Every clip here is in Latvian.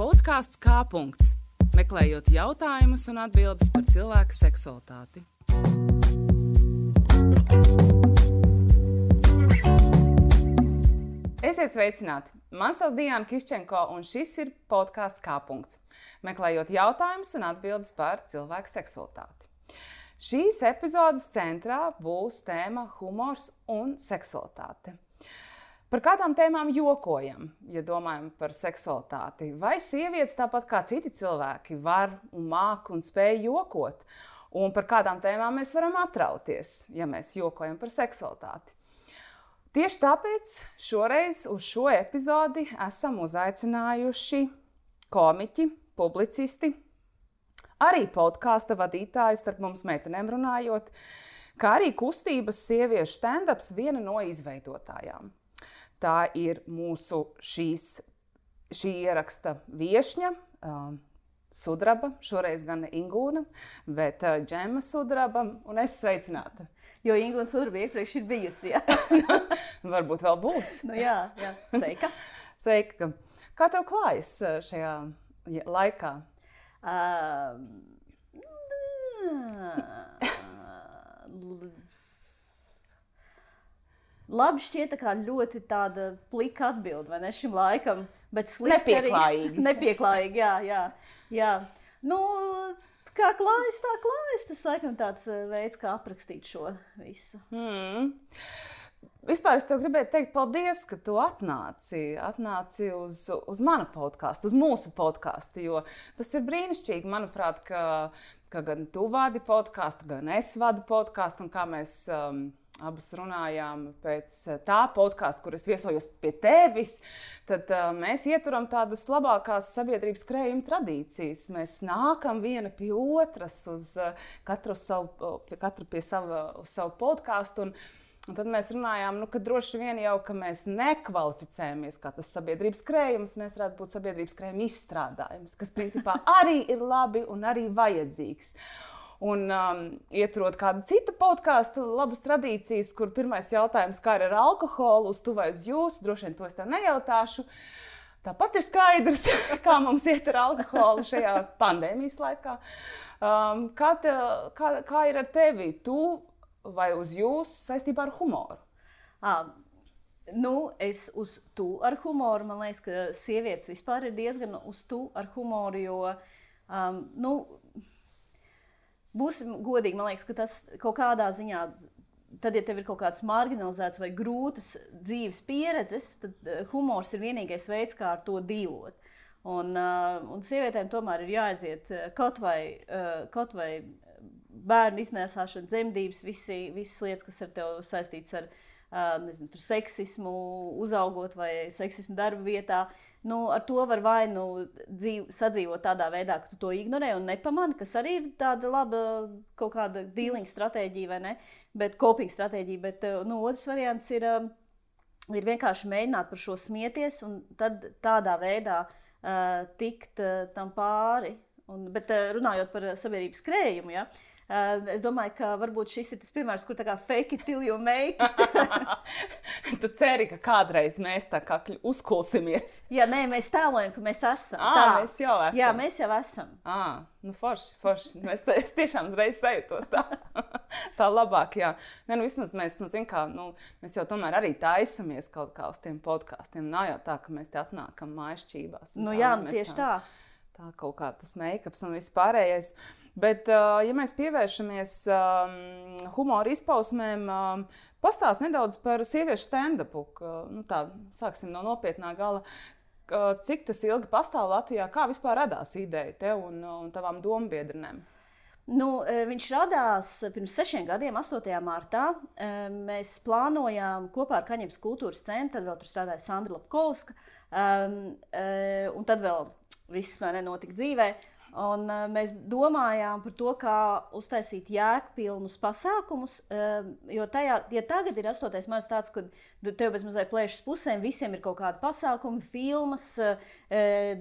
Podkāsts kā punkts. Meklējot jautājumus un atbildes par cilvēka seksualitāti. Esiet sveicināti! Mani sauc Diana Kiščenko, un šis ir podkāsts kā punkts. Meklējot jautājumus un atbildes par cilvēka seksualitāti. Šīs epizodes centrā būs tēma humors un seksualitāte. Par kādām tēmām jokojam, ja domājam par seksualitāti? Vai sievietes, tāpat kā citi cilvēki, var un māca un spēj jokot? Un par kādām tēmām mēs varam atrauties, ja mēs jokojam par seksualitāti? Tieši tāpēc šoreiz uz šo epizodi esam uzaicinājuši komiķi, publicisti, arī podkāstu vadītāju starp mums meitenēm runājot, kā arī kustības sieviešu stand-ups viena no izveidotājām. Tā ir mūsu šīs, šī ieraksta viesņa. Um, Sudraba, šoreiz gan Ingūna, bet uh, Džema Sudraba un es sveicināta. Jo Ingūna Sudraba iepriekš ir bijusi. Jā. Varbūt vēl būs. nu, jā, jā. Sveika. Sveika. Kā tev klājas šajā laikā? Um, Labi, šķiet, tā ļoti tāda plika atbilde, vai ne šim laikam, bet slikti nepieklājīgi. Nepieklājīgi, jā, jā, jā. Nu, kā klājas, tā klājas. Tas, laikam, tāds veids, kā aprakstīt šo visu. Mm. Vispār es tev gribēju teikt, paldies, ka tu atnāci, atnāci uz, uz manu podkāstu, uz mūsu podkāstu. Jo tas ir brīnišķīgi, manuprāt, ka, ka gan tu vadi podkāstu, gan es vadu podkāstu, un kā mēs um, abas runājām pēc tā podkāsta, kur es viesojos pie tevis, tad uh, mēs ieturam tādas labākās sabiedrības krējuma tradīcijas. Mēs nākam viena pie otras, uz uh, katru, savu, pie, katru pie sava, savu podkāstu. Un, Un tad mēs runājām, nu, ka droši vien jau mēs nekvalificējamies kā tas sabiedrības krējums, mēs varētu būt sabiedrības krējuma izstrādājums, kas principā arī ir labi un arī vajadzīgs. Un um, ietrot kādu citu podkāstu, labas tradīcijas, kur pirmais jautājums, kā ar alkoholu, uz tu vai uz jūs, droši vien to es tev nejautāšu. Tāpat ir skaidrs, kā mums iet ar alkoholu šajā pandēmijas laikā. Um, kā, te, kā, kā ir ar tevi? Tu vai uz jūs saistībā ar humoru? À, nu, es uz tu ar humoru. Man liekas, ka sievietes vispār ir diezgan uz tu ar humoru. Jo, um, nu, būsim godīgi, man liekas, ka tas kaut kādā ziņā. Tad, ja tev ir kaut kādas marginalizētas vai grūtas dzīves pieredzes, tad humors ir vienīgais veids, kā ar to dīlot. Un, uh, un sievietēm tomēr ir jāaiziet kaut vai, uh, kaut vai bērnu iznēsāšana, dzemdības, visi, visas lietas, kas ar tevi saistītas ar nezinu, seksismu, uzaugot vai seksismu darba vietā. Nu, ar to var vai nu dzīv, sadzīvot tādā veidā, ka tu to ignorē un nepamani, kas arī ir tāda laba kaut kāda dealing stratēģija vai ne, bet coping stratēģija. Bet nu, otrs variants ir, ir vienkārši mēģināt par šo smieties un tad tādā veidā uh, tikt uh, tam pāri. Un, bet runājot par sabiedrības krējumu, ja, Uh, es domāju, ka varbūt šis ir tas piemērs, kur tā kā fake it till you make it. tu ceri, ka kādreiz mēs tā kā uzkulsimies. Jā, nē, mēs tēlojam, ka mēs esam. À, tā mēs jau esam. Jā, mēs jau esam. À, nu forši, forši. Mēs tā, es tiešām uzreiz sajūtos tā. tā labāk, jā. Nē, nu vismaz mēs, nu, zin kā, nu, mēs jau tomēr arī taisamies kaut kā uz tiem podkāstiem. Nav jau tā, ka mēs te atnākam mājšķībās. Nu tā, jā, nu, tieši tā. tā. Tā kaut kā tas make-ups un viss pārējais. Uh, Bet, ja mēs pievēršamies humora izpausmēm, pastāst nedaudz par sieviešu stand-upu. Nu, tā, sāksim no nopietnā gala. Cik tas ilgi pastāv Latvijā? Kā vispār radās ideja tev un, un tavām dombiedriem? Nu, viņš radās pirms sešiem gadiem, 8. martā. Mēs plānojām kopā ar Kaņepes kultūras centru, tad vēl tur strādāja Sandra Lapkovska, un tad vēl viss nenotika dzīvē. Un, uh, mēs domājām par to, kā uztaisīt jēgpilnus pasākumus. Uh, jo tajā, ja tagad ir 8. marts, tāds, kad tev bez mazliet plēšas pusēm visiem ir kaut kādi pasākumi, filmas, uh,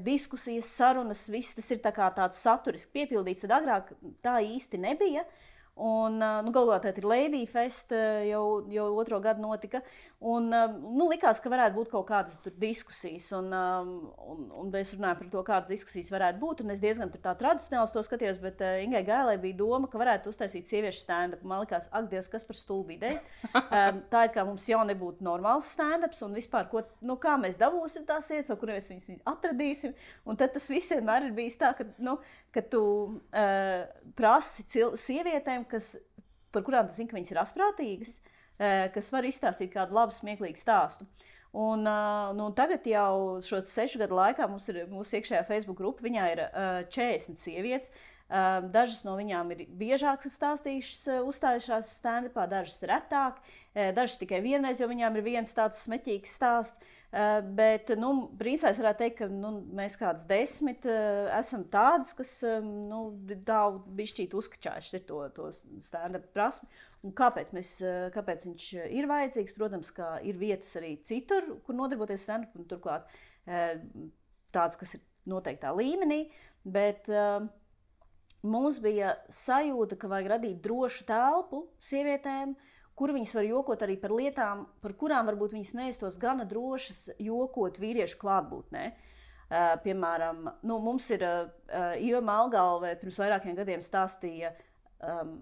diskusijas, sarunas, viss tas ir tā tāds saturiski piepildīts, tad agrāk tā īsti nebija. Un, nu, Galvā tā ir Lady Fest, jau, jau otro gadu notika. Un, nu, likās, ka varētu būt kaut kādas diskusijas. Un, un, un es runāju par to, kādas diskusijas varētu būt. Es diezgan tā tradicionāli to skatījos, bet Ingai Gēlē bija doma, ka varētu uztaisīt sieviešu stand-up. Man liekas, ak, Dievs, kas par um, tā ir kā mums jau nebūtu normāls stand-ups un vispār, ko, nu, kā mēs dabūsim tās vietas, no kuriem mēs viņus atradīsim. Un tad tas viss vienmēr ir bijis tā, ka, nu, ka tu uh, prasi sievietēm, kas, par kurām tu zini, ka viņas ir asprātīgas, uh, kas var izstāstīt kādu labu, smieklīgu stāstu. Un, uh, nu, tagad jau šo sešu gadu laikā mums ir mūsu iekšējā Facebook grupa. Viņā ir uh, 40 sievietes. Uh, dažas no viņām ir biežāk stāstījušas, uh, uzstājušās stand-upā, dažas retāk, uh, dažas tikai vienreiz, jo viņām ir viens tāds smeķīgs stāsts. Uh, bet, nu, principā es varētu teikt, ka nu, mēs kādas desmit esam tādas, kas nu, daudz bišķīt uzkačājušas to, to stand-up prasmi. Un kāpēc, mēs, kāpēc viņš ir vajadzīgs? Protams, ka ir vietas arī citur, kur nodarboties stand-up, un turklāt tāds, kas ir noteiktā līmenī. Bet, uh, Mums bija sajūta, ka vajag radīt drošu telpu sievietēm, uh, kur viņas var jokot arī par lietām, par kurām varbūt viņas neiztos gana drošas jokot vīriešu klātbūtnē. Uh, piemēram, nu, mums ir uh, Ieva Malgalve pirms vairākiem gadiem stāstīja um,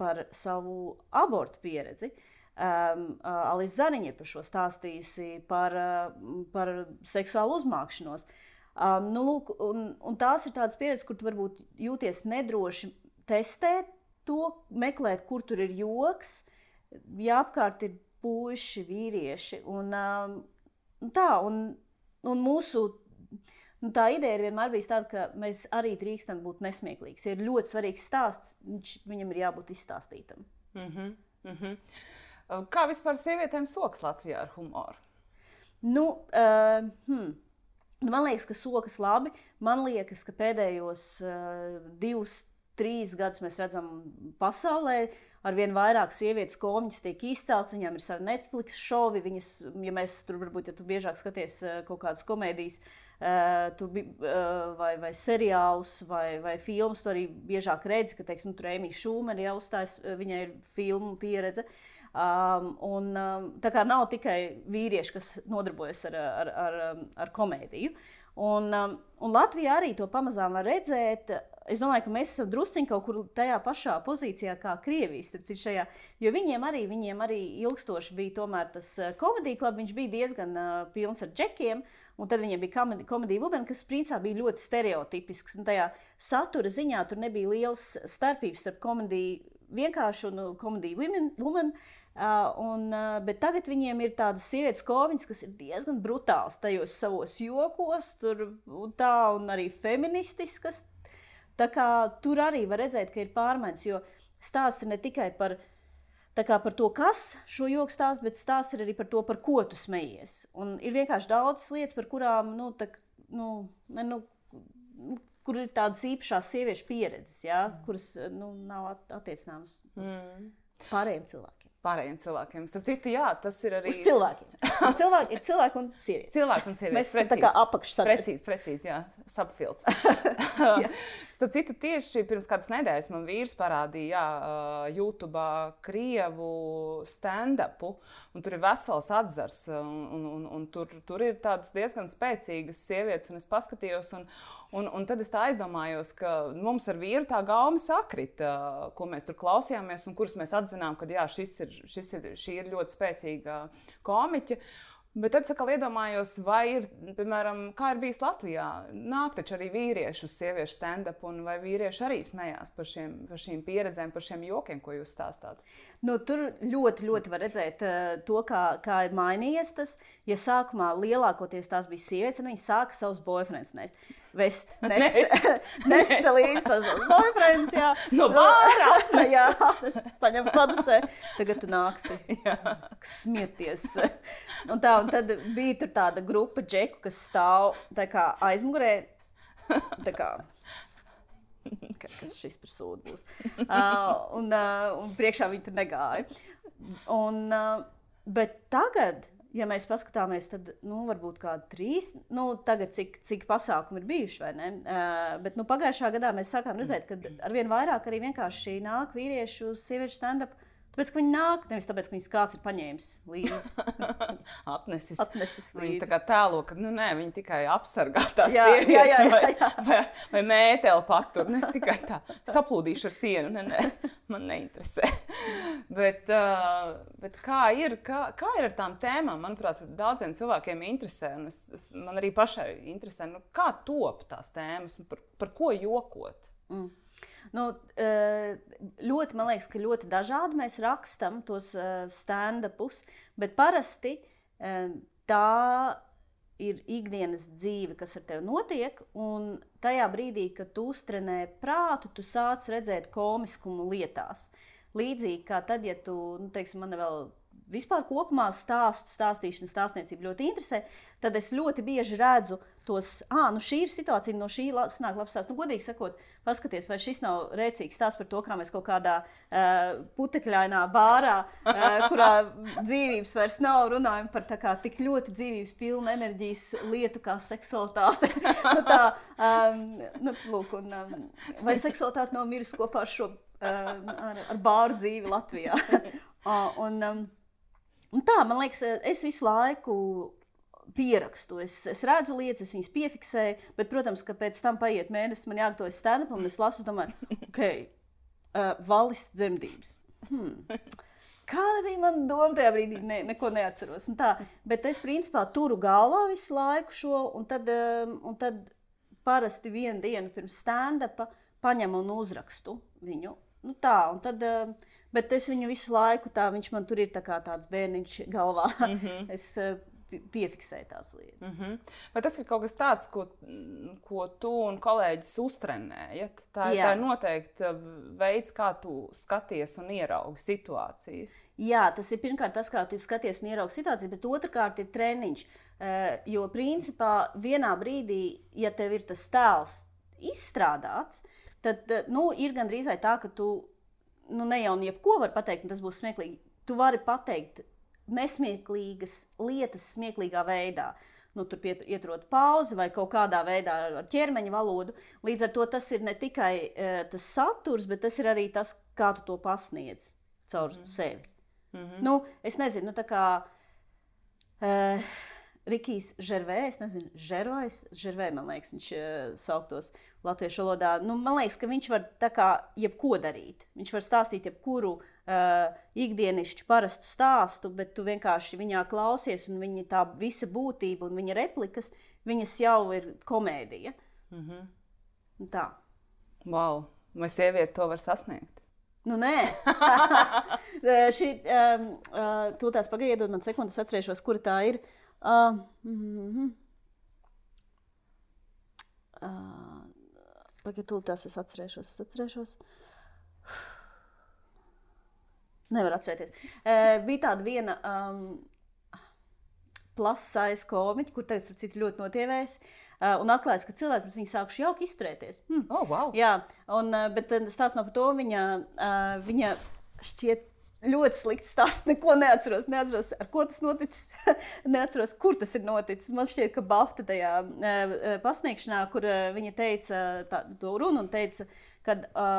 par savu abortu pieredzi. Um, uh, Alisa Zariņa ir par šo stāstījusi, par, uh, par seksuālu uzmākšanos. Um, nu, lūk, un, un tās ir tādas pieredzes, kur tu varbūt jūties nedroši testēt to, meklēt, kur tur ir joks, ja apkārt ir puiši, vīrieši. Un, um, tā, un, un mūsu nu, tā ideja ir vienmēr bijusi tāda, ka mēs arī drīkstam būt nesmieklīgi. Ja ir ļoti svarīgs stāsts, viņš, viņam ir jābūt izstāstītam. Mm -hmm, mm -hmm. Kā vispār sievietēm soks Latvijā ar humoru? Nu, uh, hmm. Man liekas, ka sokas labi. Man liekas, ka pēdējos uh, divus, trīs gadus mēs redzam pasaulē, uh, ar vien vairāk sievietes komiķis tiek izcelts, viņām ir savi Netflix šovi. Viņas, ja mēs tur varbūt, ja tu biežāk skaties eh, kaut kādas komēdijas, Uh, tu, uh, vai, vai seriālus, vai, vai filmas, tu arī biežāk redzi, ka teiksim, tur Emīļa Šūmena jau uzstājas, viņai ir filmu pieredze. Um, un, um, tā kā nav tikai vīrieši, kas nodarbojas ar, ar, ar, ar komēdiju. Un, um, un Latvijā arī to pamazām var redzēt es domāju, ka mēs esam druskuļi kaut kur tajā pašā pozīcijā kā Krievijas. Šajā, jo viņiem arī, viņiem arī ilgstoši bija tas eh, komēdija klubs, viņš bija diezgan uh, pilns ar džekiem. Un tad viņiem bija komēdija, Vubena, kas principā bija ļoti stereotipisks. Un tajā satura ziņā tur nebija liels starpības starp komēdiju vienkārši un komēdiju women. women Uh, un, uh, bet tagad viņiem ir tādas sievietes komiņas, kas ir diezgan brutālas tajos savos jokos, tur un tā, un arī feministiskas. Kā tur arī var redzēt, ka ir pārmaiņas, jo stāsts ir ne tikai par, par to, kas šo joku stāsta, bet stāsts ir arī par to, par ko tu smejies. Un ir vienkārši daudz lietas, par kurām, nu, tā, nu, ne, nu, kur ir tādas īpašās sieviešu pieredzes, ja, kuras nu, nav attiecināmas uz mm. pārējiem cilvēkiem pārējiem cilvēkiem. Starp citu, jā, tas ir arī. Uz cilvēkiem. Uz cilvēki, ir cilvēki un sievietes. Cilvēki un sievietes. Mēs esam tā kā apakšsakti. Precīzi, precīzi, jā, subfilts. Starp citu, tieši pirms kādas nedēļas man vīrs parādīja jā, YouTube krievu stand-upu, un tur ir vesels atzars, un, un, un, un tur, tur ir tādas diezgan spēcīgas sievietes, un es paskatījos, un, Un, un tad es tā aizdomājos, ka mums ar vīru tā gauma sakrita, ko mēs tur klausījāmies, un kurus mēs atzinām, ka jā, šis ir, šis ir, šī ir ļoti spēcīga komiķa. Bet tad es iedomājos, vai ir, piemēram, kā ir bijis Latvijā. Nāk taču arī vīrieši uz sieviešu stand-up, un vai vīrieši arī smējās par, šiem, par šīm pieredzēm, par šiem jokiem, ko jūs stāstāt? Nu, tur ļoti, ļoti var redzēt uh, to, kā, kā ir mainījies tas. Ja sākumā lielākoties tās bija sievietes, tad viņas sāka savus boyfriends nest. Vest, nest, nest līdzi tas boyfriends, jā. No bāra! jā, tas paņem padusē. Tagad tu nāksi smieties. Un tā, un tad bija tur tāda grupa džeku, kas stāv kā, aizmugurē. Kā, kas šis par sūdu būs? Uh, un, uh, un priekšā viņi tur negāja. Un, uh, bet tagad, ja mēs paskatāmies, tad nu, varbūt kādi trīs, nu, tagad cik, cik pasākumi ir bijuši, vai ne? Uh, bet nu, pagājušā gadā mēs sākām redzēt, ka arvien vairāk arī vienkārši nāk vīrieši uz sieviešu stand-up Tāpēc, ka viņi nāk, nevis tāpēc, ka viņus kāds ir paņēmis līdzi. Atnesis. Atnesis līdzi. Viņi tā kā tēlo, ka nu, nē, viņi tikai apsargā tās jā, sievietes jā, jā, jā, jā. vai, vai, vai mēteli patur. Nu, es tikai tā saplūdīšu ar sienu. Nē, nē, man neinteresē. bet, uh, bet kā, ir, kā, kā ir ar tām tēmām? Manuprāt, daudziem cilvēkiem interesē. Es, es, man arī pašai interesē, nu, kā top tās tēmas un par, par ko jokot. Mm. Nu, eh, ļoti, man liekas, ka ļoti dažādi mēs rakstām tos eh, stand-upus, bet parasti eh, tā ir ikdienas dzīve, kas ar tevi notiek. Un tajā brīdī, kad tu uztrenē prātu, tu sāc redzēt komiskumu lietās. Līdzīgi kā tad, ja tu, nu, teiksim, man vēl vispār kopumā stāstu, stāstīšana, stāstniecība ļoti interesē, tad es ļoti bieži redzu tos, ah, nu šī ir situācija, no šī sanāk labs stāsts. Nu, godīgi sakot, paskaties, vai šis nav rēcīgs stāsts par to, kā mēs kaut kādā uh, putekļainā bārā, uh, kurā dzīvības vairs nav, runājam par kā, tik ļoti dzīvības pilnu enerģijas lietu kā seksualitāte. nu, tā, um, nu, lūk, un, um, vai seksualitāte nav mirusi kopā ar šo um, ar, ar bāru dzīvi Latvijā? uh, un, um, Un tā, man liekas, es visu laiku pierakstu. Es, es redzu lietas, es viņas piefiksēju, bet, protams, ka pēc tam paiet mēnesis, man jāgatavojas stand-up, un es lasu, domāju, ok, uh, valis dzemdības. Hmm. Kāda bija mana doma tajā brīdī? Ne, neko neatceros. Un tā, bet es principā turu galvā visu laiku šo, un tad, um, un tad parasti vienu dienu pirms stand-upa paņemu un uzrakstu viņu. Nu tā, un tad, um, Bet es viņu visu laiku tā, viņš man tur ir tā tāds bērniņš galvā. Mm -hmm. es uh, piefiksēju tās lietas. Mm -hmm. Vai tas ir kaut kas tāds, ko, ko tu un kolēģis uztrenējat? Tā, Jā. tā ir noteikti veids, kā tu skaties un ieraugi situācijas. Jā, tas ir pirmkārt tas, kā tu skaties un ieraugi situācijas, bet otrkārt ir treniņš. Uh, jo principā vienā brīdī, ja tev ir tas tēls izstrādāts, tad uh, nu, ir gandrīz tā, ka tu nu, ne jau jebko var pateikt, un tas būs smieklīgi. Tu vari pateikt nesmieklīgas lietas, smieklīgā veidā. Nu, tur ieturot pauzi vai kaut kādā veidā ar ķermeņa valodu. Līdz ar to tas ir ne tikai uh, tas saturs, bet tas ir arī tas, kā tu to pasniedz caur mm -hmm. sevi. Mm -hmm. nu, es nezinu, nu, tā kā. Uh, Rikijs Žervē, es nezinu, Žervais, Žervē, man liekas, viņš uh, sauktos latviešu valodā. Nu, man liekas, ka viņš var tā kā jebko darīt. Viņš var stāstīt jebkuru uh, ikdienišķu parastu stāstu, bet tu vienkārši viņā klausies, un viņa tā visa būtība un viņa replikas, viņas jau ir komēdija. Mm -hmm. Tā. Wow! Vai sieviete to var sasniegt? Nu, nē, šī um, uh, tūlīt pagaidiet, man sekundes atcerēšos, kur tā ir. Uh, mm -hmm. uh, Tagad tūlīt es atcerēšos, es atcerēšos. Nevar atcerēties. Uh, bija tāda viena um, plasais komiķa, kur teica, ka citu ļoti notievējis. Uh, un atklājās, ka cilvēki pret viņu sākuši jauki izturēties. Hmm. Oh, wow. Jā, un, uh, bet tas nav par to. Viņa, uh, viņa šķiet ļoti slikts stāsts. Neko neatceros. Neatceros, ar ko tas noticis. neatceros, kur tas ir noticis. Man šķiet, ka Bafta tajā uh, pasniegšanā, kur uh, viņa teica tā, to runu un teica, ka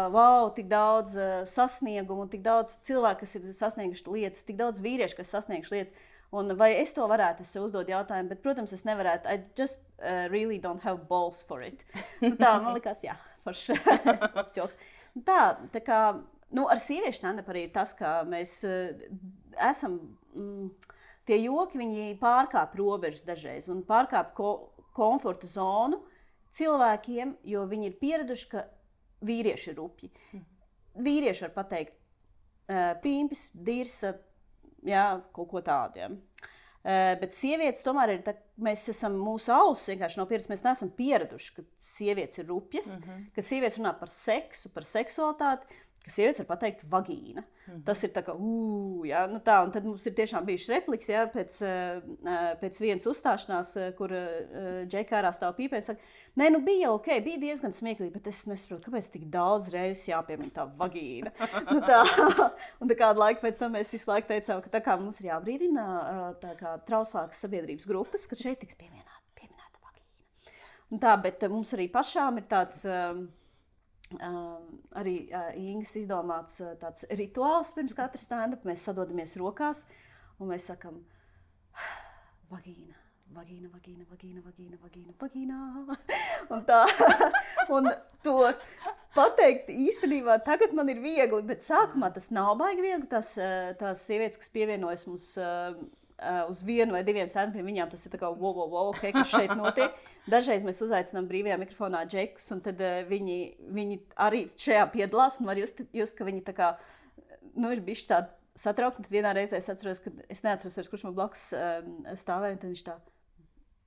wow, tik daudz sasniegumu, tik daudz cilvēku, kas ir sasnieguši lietas, tik daudz vīriešu, kas sasnieguši lietas. Un vai es to varētu, es uzdot jautājumu, bet, protams, es nevarētu. I just uh, really don't have balls for it. Nu, tā man likās, jā, forši. labs joks. Tā, tā kā nu, ar sieviešu stand-up arī ir tas, ka mēs uh, esam. Mm, tie joki pārkāpj robežas dažreiz un pārkāpj ko, komforta zonu cilvēkiem, jo viņi ir pieraduši, ka vīrieši ir rupji. Mhm. Vīrieši var pateikt, uh, pīmpis, dirsa, jā, kaut ko tādu. Ja. Uh, bet sievietes tomēr ir tā, mēs esam mūsu ausis vienkārši nav pieraduši. Mēs neesam pieraduši, ka sievietes ir rupjas, mm -hmm. ka sievietes runā par seksu, par seksualitāti ka sievietes var pateikt vagīna. Mm. Tas ir tā kā, uh, jā, nu tā, un tad mums ir tiešām bijušas repliks, jā, pēc, pēc vienas uzstāšanās, kur uh, Džekārā stāv pīpē un saka, nē, nu bija ok, bija diezgan smieklīgi, bet es nesaprotu, kāpēc tik daudz reizes jāpiemina tā vagīna. nu tā, un tā kādu laiku pēc tam mēs visu laiku teicām, ka tā kā mums ir jābrīdina tā kā trauslākas sabiedrības grupas, ka šeit tiks pieminēta, pieminēta vagīna. Un tā, bet mums arī pašām ir tāds... Uh, Uh, arī uh, Ingūns izdomāts uh, tāds rituāls pirms katra stand-up. Mēs sadodamies rokās un mēs sakām, vagīna. Vagīna, vagīna, vagīna, vagīna, vagīna, vagīna. un tā, un to pateikt īstenībā tagad man ir viegli, bet sākumā tas nav baigi viegli. Tas, tās sievietes, kas pievienojas mums uh, uz vienu vai diviem centiem. Viņām tas ir kā wow, wow, wow, okay, kas šeit notiek. Dažreiz mēs uzaicinām brīvajā mikrofonā džekus, un tad uh, viņi, viņi arī šajā piedalās. Var just, just, ka viņi kā, nu, ir bijuši tādi satraukti. Tad vienā reizē es atceros, ka es neatceros, vairs, kurš man blakus um, stāvēja, un tad viņš tā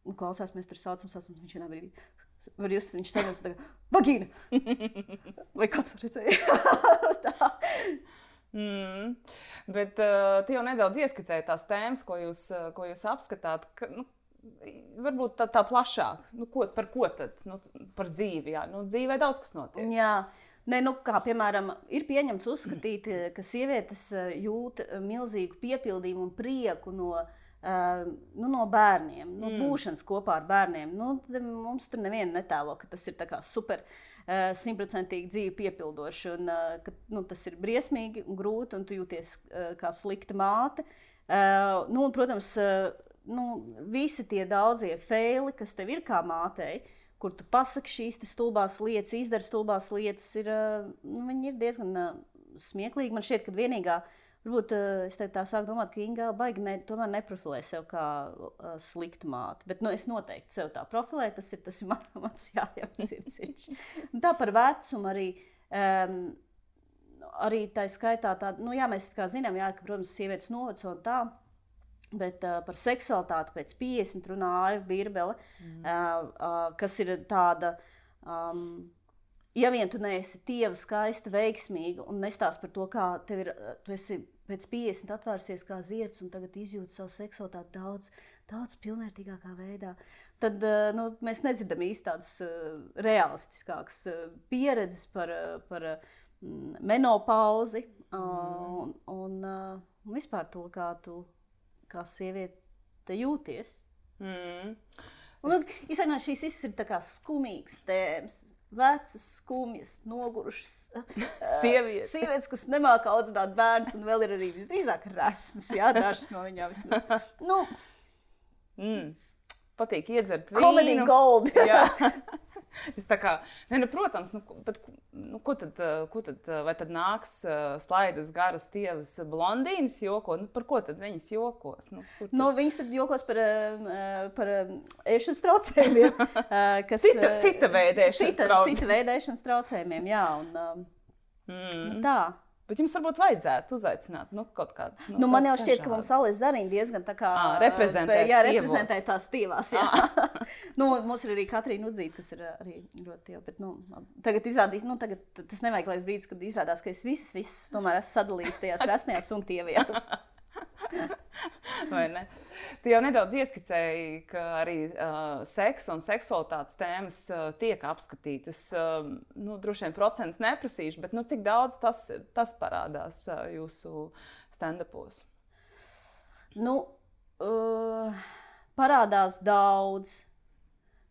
nu, klausās, mēs tur saucam, saucam, viņš vienā brīdī. Var jūs, viņš saņems tā kā, vagīna! Vai kāds redzēja? tā. Mm. Bet uh, tu jau nedaudz ieskicēji tās tēmas, ko jūs, uh, ko jūs apskatāt. Ka, nu, varbūt tā, tā plašāk, nu, ko, par ko tad? Nu, par dzīvi. Jā. Nu, dzīvē daudz kas notiek. Jā. Ne, nu, kā piemēram, ir pieņemts uzskatīt, ka sievietes jūt milzīgu piepildījumu un prieku no, uh, nu, no bērniem, no mm. būšanas kopā ar bērniem. Nu, mums tur neviena netēlo, ka tas ir super. Uh, Eh, simtprocentīgi dzīvi piepildoši. Un, eh, ka, nu, tas ir briesmīgi un grūti, un tu jūties eh, kā slikta māte. Nu, un, protams, nu, visi tie daudzie feili, kas tev ir kā mātei, kur tu pasaki šīs stulbās lietas, izdari stulbās lietas, ir, nu, ir diezgan smieklīgi. Man šķiet, ka vienīgā uh, Varbūt uh, es tā sāku domāt, ka Inga baigi ne, tomēr neprofilē sevi kā uh, sliktu māti. Bet nu, es noteikti sev tā profilēju. Tas ir, tas man, mans jājams. tā par vecumu arī. Um, arī tā skaitā, tā, nu, jā, mēs zinām, jā, ka, protams, sievietes noveco un tā. Bet uh, par seksualitāti pēc 50 runā Aiva Birbele, mm. uh, uh, kas ir tāda. Um, ja vien tu neesi tieva, skaista, veiksmīga un nestāst par to, kā tev ir, tu esi pēc 50 atvērsies kā zieds un tagad izjūti savu seksualitāti daudz, daudz pilnvērtīgākā veidā, tad nu, mēs nedzirdam īsti tādas uh, realistiskākas uh, pieredzes par, par mm, menopauzi uh, un, un uh, vispār to, kā tu kā sieviete jūties. Mm. Un, es... Īstenībā šīs ir skumīgas tēmas vecas, skumjas, nogurušas sievietes. sievietes, kas nemāķi audzināt bērnus, un vēl ir arī visdrīzāk resnas. Jā, dažas no viņām vismaz. Nu, mm. Patīk iedzert vīnu. Comedy gold. Es tā kā, ne, nu, protams, nu, bet, nu, ko, tad, ko tad, vai tad nāks slaidas garas tievas blondīnas joko? Nu, par ko tad viņas jokos? Nu, tad? Nu, viņas tad jokos par, par ēšanas traucējumiem. Kas, cita, cita veida ēšanas traucējumiem. Cita veida ēšanas traucējumiem, jā. Un, mm. Tā. Bet jums varbūt vajadzētu uzaicināt nu, kaut kādas. Nu, nu, man jau šķiet, ka mums Alise Darīna diezgan tā kā reprezentē, jā, reprezentē tās stīvās. nu, mums ir arī Katrīna Udzīta, kas ir arī ļoti jau, bet nu, tagad izrādīs, nu, tagad tas nevajag līdz brīdis, kad izrādās, ka es visas, visas tomēr esmu sadalījis tajās resnējās un tievajās. Ne? Tu jau nedaudz ieskicēji, ka arī uh, seksa un seksualitātes tēmas uh, tiek apskatītas. Uh, nu, droši vien procents neprasīšu, bet nu, cik daudz tas, tas parādās uh, jūsu stand-upos? Nu, uh, parādās daudz.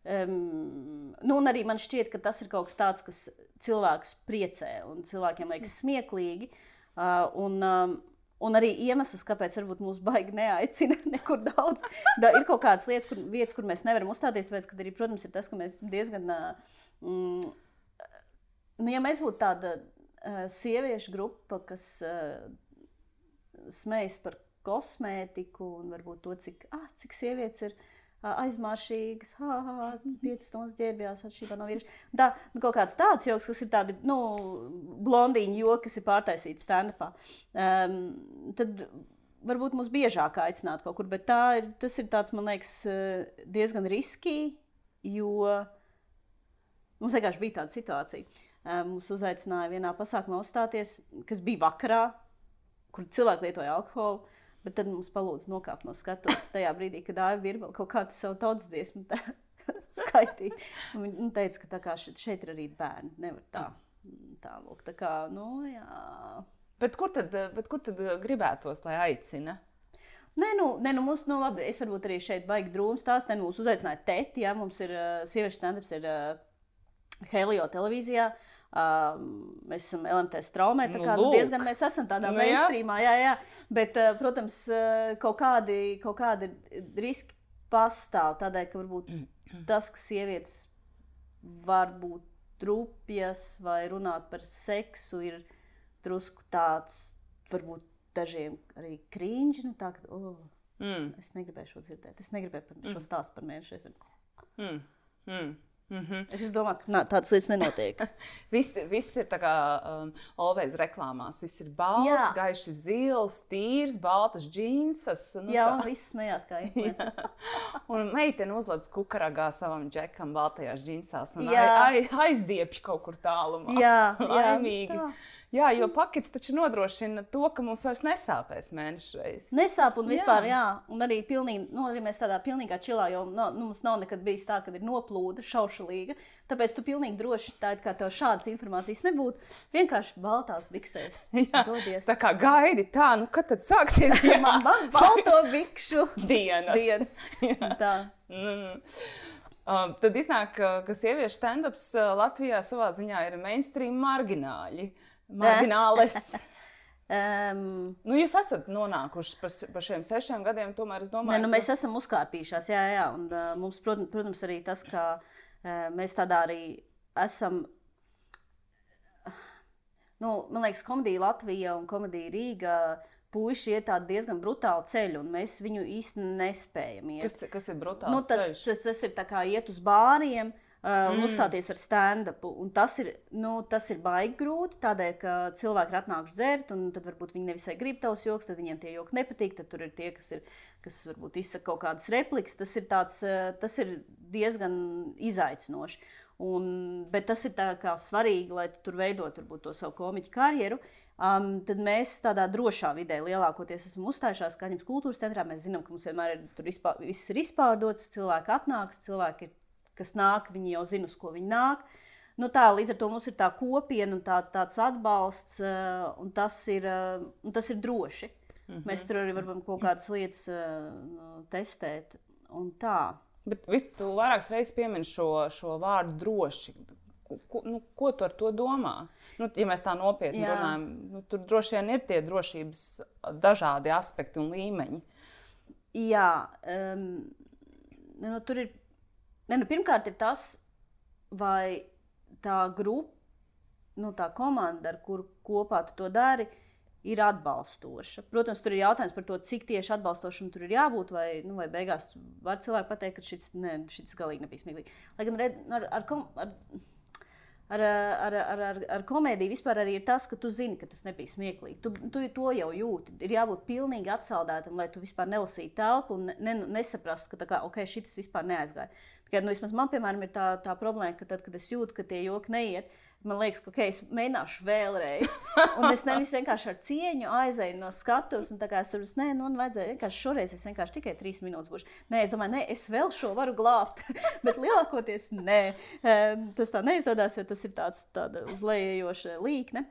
Um, nu, arī man šķiet, ka tas ir kaut kas tāds, kas cilvēkus priecē un cilvēkiem liekas smieklīgi. Uh, un, um, Un arī iemesls, kāpēc varbūt mūs baigi neaicina nekur daudz. Da, ir kaut kādas lietas, kur, vietas, kur mēs nevaram uzstāties, ka arī, protams, ir tas, ka mēs diezgan. Mm, nu, ja mēs būtu tāda uh, sieviešu grupa, kas uh, smejas par kosmētiku un varbūt to, cik, ah, cik sievietes ir aizmaršīgas, ah, piecas stundas ģērbjās atšķirībā no vīrieša. Tā nu, kaut kāds tāds joks, kas ir tādi, nu, blondīņu joki, kas ir pārtaisīti stand-upā. Um, tad varbūt mums biežāk aicināt kaut kur, bet tā ir, tas ir tāds, man liekas, diezgan riskīgi, jo mums vienkārši bija tāda situācija. Mums uzaicināja vienā pasākumā uzstāties, kas bija vakarā, kur cilvēki lietoja alkoholu. Bet tad mums palūdza nokāpt no skatuves tajā brīdī, kad Dāra Virba kaut kādu savu tautas dziesmu skaitīja. Viņa teica, ka kā šeit, šeit ir arī bērni. Nevar tā. Tā, lūk, tā kā, nu, jā. Bet kur tad, bet kur tad gribētos, lai aicina? Nē, nu, nē, nu mums, nu, labi, es varbūt arī šeit baigi drūms tās, ne, nu, mūs uzaicināja teti, jā, mums ir sieviešu stand-ups ir uh, Helio televīzijā. Uh, mēs esam LMT straumē, tā kā nu, diezgan mēs esam tādā nu, mainstreamā, jā, jā. Bet, uh, protams, uh, kaut kādi, kaut kādi riski pastāv tādēļ, ka varbūt mm. tas, ka sievietes var būt trupjas vai runāt par seksu, ir drusku tāds, varbūt dažiem arī krīņš. Nu, tā, ka, oh, mm. es, es negribēju šo dzirdēt. Es negribēju par šo mm. stāstu par mēnešu reizēm. Mm. Mm. Mm -hmm. Es domāju, ka nā, tādas lietas nenotiek. viss, viss ir tā kā um, Olvejas reklāmās. Viss ir balts, Jā. gaišs, zils, tīrs, baltas džinsas. Nu, Jā, un viss smējās kā influencer. un meitene uzlādz kukaragā savam džekam baltajās džinsās un aiz, aizdiepj kaut kur tālumā. Jā, laimīgi. Jā, tā. Jā, jo pakets taču nodrošina to, ka mums vairs nesāpēs mēnešu reizes. Nesāp un vispār, jā. jā. Un arī, pilnīgi, nu, arī mēs tādā pilnīgā čilā, jo no, nu, mums nav nekad bijis tā, ka ir noplūda, šaušalīga. Tāpēc tu pilnīgi droši tā, kā tev šādas informācijas nebūtu. Vienkārši baltās biksēs. Jā, dodies. Tā kā gaidi tā, nu kad tad sāksies man balto bikšu dienas. dienas. tā. Mm. Uh, tad iznāk, ka sieviešu stand-ups uh, Latvijā savā ziņā ir mainstream margināļi. Uh, marginālis. um, nu, jūs esat nonākuši par, par šiem sešiem gadiem, tomēr es domāju, ne, nu, mēs ka... esam uzkārpījušās. Jā, jā, un uh, mums, protams, protams, arī tas, ka uh, mēs tādā arī esam. Nu, man liekas, komēdija Latvija un komēdija Rīga puiši iet tādu diezgan brutālu ceļu, un mēs viņu īstenībā nespējam iet. Kas, kas ir brutāls? Nu, tas, ceļš? tas, tas ir kā iet uz bāriem. Uh, Uh, mm. uzstāties ar stand-up. Tas ir, nu, tas ir baigi grūti, tādēļ, ka cilvēki ir atnākuši dzert, un tad varbūt viņi nevisai grib tavus joks, tad viņiem tie joki nepatīk. Tad tur ir tie, kas, ir, kas varbūt izsaka kaut kādas replikas. Tas ir, tāds, tas ir diezgan izaicinoši. Un, bet tas ir svarīgi, lai tu tur veidotu to savu komiķu karjeru. Um, tad mēs tādā drošā vidē lielākoties esam uzstājušies Kaņepes kultūras centrā. Mēs zinām, ka mums vienmēr ir, tur izpār, viss ir izpārdots, cilvēki atnāks, cilvēki ir kas nāk, viņi jau zina, uz ko viņi nāk. Nu, tā, līdz ar to mums ir tā kopiena un tā, tāds atbalsts, uh, un tas ir, uh, un tas ir droši. Mm -hmm. Mēs tur arī varam kaut kādas lietas uh, testēt. Bet tu vairākas reizes piemini šo, šo vārdu droši. Ko, nu, ko tu ar to domā? Nu, ja mēs tā nopietni Jā. runājam, nu, tur droši vien ir tie drošības dažādi aspekti un līmeņi. Jā, um, nu, tur ir Ne, nu, pirmkārt, ir tas, vai tā grupa, nu, tā komanda, ar kuru kopā tu to dari, ir atbalstoša. Protams, tur ir jautājums par to, cik tieši atbalstošam tur ir jābūt, vai, nu, vai beigās var cilvēki pateikt, ka šis, ne, šis galīgi nebija smieklīgi. Lai gan red, ar, ar, ar, ar, ar, ar, ar, ar komēdiju vispār arī ir tas, ka tu zini, ka tas nebija smieklīgi. Tu, tu to jau jūti. Ir jābūt pilnīgi atsaldētam, lai tu vispār nelasītu telpu un ne, nesaprastu, ka kā, okay, šis vispār neaizgāja. Kad, nu, man, piemēram, ir tā, tā problēma, ka tad, kad es jūtu, ka tie joki neiet, man liekas, ka okay, es mēģināšu vēlreiz. Un es nevis vienkārši ar cieņu aizēju no skatuves, un tā kā es saprotu, nē, nu, man vajadzēja vienkārši šoreiz, es vienkārši tikai trīs minūtes būšu. Nē, es domāju, nē, es vēl šo varu glābt, bet lielākoties nē. Tas tā neizdodas, jo tas ir tāds uzlējošs līkne.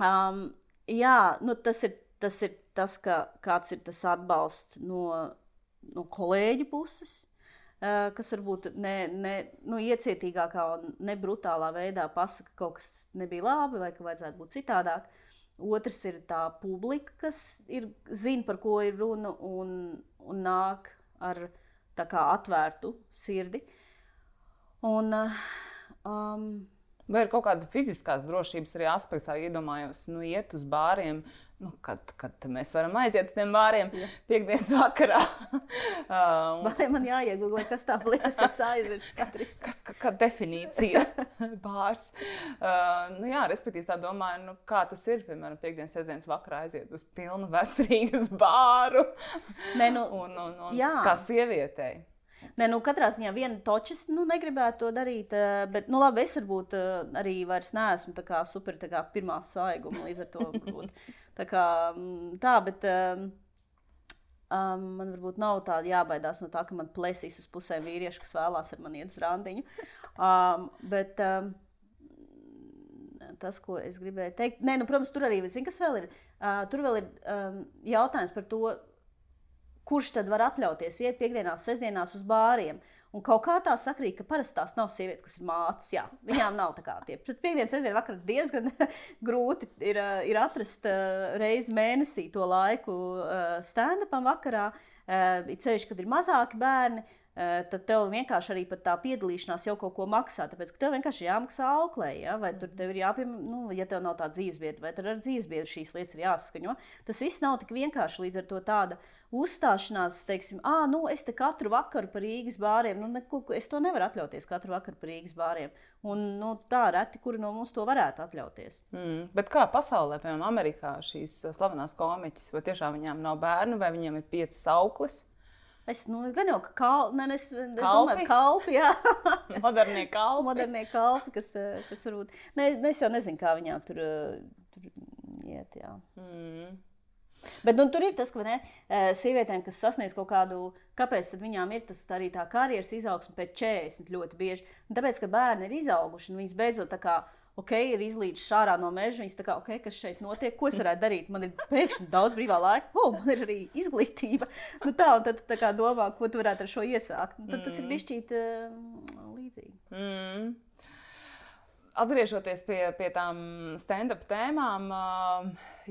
Um, jā, nu, tas ir tas, ir tas ka, kāds ir tas atbalsts no, no kolēģu puses. Eh, kas varbūt ne, ne nu, iecietīgākā un ne brutālā veidā pasaka, ka kaut kas nebija labi vai ka vajadzētu būt citādāk. Otrs ir tā publika, kas ir, zina, par ko ir runa un, un nāk ar kā, atvērtu sirdi. Un, um, Vai ir kaut kāda fiziskās drošības arī aspekts, kā iedomājos, nu, iet uz bāriem, nu, kad, kad mēs varam aiziet uz tiem bāriem ja. piekdienas vakarā. um, Vai man jāiegūst, kas tā liekas, es aizmirsu? Kas kā, kā definīcija bārs? Uh, nu, jā, respektīvi, tā domāju, nu, kā tas ir, piemēram, piekdienas, sestdienas vakarā aiziet uz pilnu vecrīgas bāru. Nē, nu, un, un, un jā. kā sievietei. Nē, nu, katrā ziņā viena točs nu, negribētu to darīt. eh, Bet, nu, labi, es varbūt eh, arī vairs neesmu super tā kā pirmā saiguma. Līdz ar to varbūt tā kā mm, tā, bet. Um, Um, man varbūt nav tāda jābaidās no tā, ka man plēsīs uz pusēm vīrieši, kas vēlās ar mani iet uz randiņu. Um, bet um, tas, ko es gribēju teikt, Nē, nu, protams, tur arī zin, kas vēl ir. Uh, tur vēl ir um, jautājums par to, kurš tad var atļauties iet piekdienās, sestdienās uz bāriem. Un kaut kā tā sakrīt, ka parasti tās nav sievietes, kas ir mātes. Jā, viņām nav tā kā tie. Pret piekdienas, sestdienas vakarā diezgan grūti ir, uh, ir atrast uh, reizi mēnesī to laiku uh, stand-upam vakarā. Uh, ceļš, kad ir mazāki bērni. Uh, tad tev vienkārši arī tā piedalīšanās jau kaut ko maksā. Tāpēc, ka tev vienkārši jāmaksā auklē, ja? vai tur tev ir jāpiem, nu, ja tev nav tāda dzīvesbiedra, vai tur ar dzīvesbiedru šīs lietas ir jāsaskaņo. Tas viss nav tik vienkārši līdz ar to tāda uzstāšanās, teiksim, ah, nu, es te katru vakaru par Rīgas bāriem, nu, neko, es to nevaru atļauties katru vakaru par Rīgas bāriem. Un nu, tā reti, kuri no mums to varētu atļauties. Mm. Bet kā pasaulē, piemēram, Amerikā šīs slavenās komiķis, vai tiešām viņām nav bērnu, vai viņiem ir piecas auklis? Es nu, gan jau ka kalpi, ne, es, es domāju, kalpi, jā. Modernie kalpi. Modernie kalpi, kas, eh, kas varbūt. Ne, ne, es jau nezinu, kā viņām tur, eh, tur iet. Jā. Mm. Bet nu, tur ir tas, ka ne, eh, sievietēm, kas sasniedz kaut kādu, kāpēc viņām ir tas arī tā karjeras izaugsme pēc 40 ļoti bieži. Un tāpēc, ka bērni ir izauguši un viņas beidzot tā kā. Ok, ir izlīdz šārā no meža. Viņas tā kā, ok, kas šeit notiek, ko es varētu darīt? Man ir pēkšņi daudz brīvā laika, oh, man ir arī izglītība. Nu, tā, un tad tu tā kā domā, ko tu varētu ar šo iesākt. Nu, tad tas ir bijis uh, līdzīgi. Mm. Atgriežoties pie, pie tām stand-up tēmām, ā,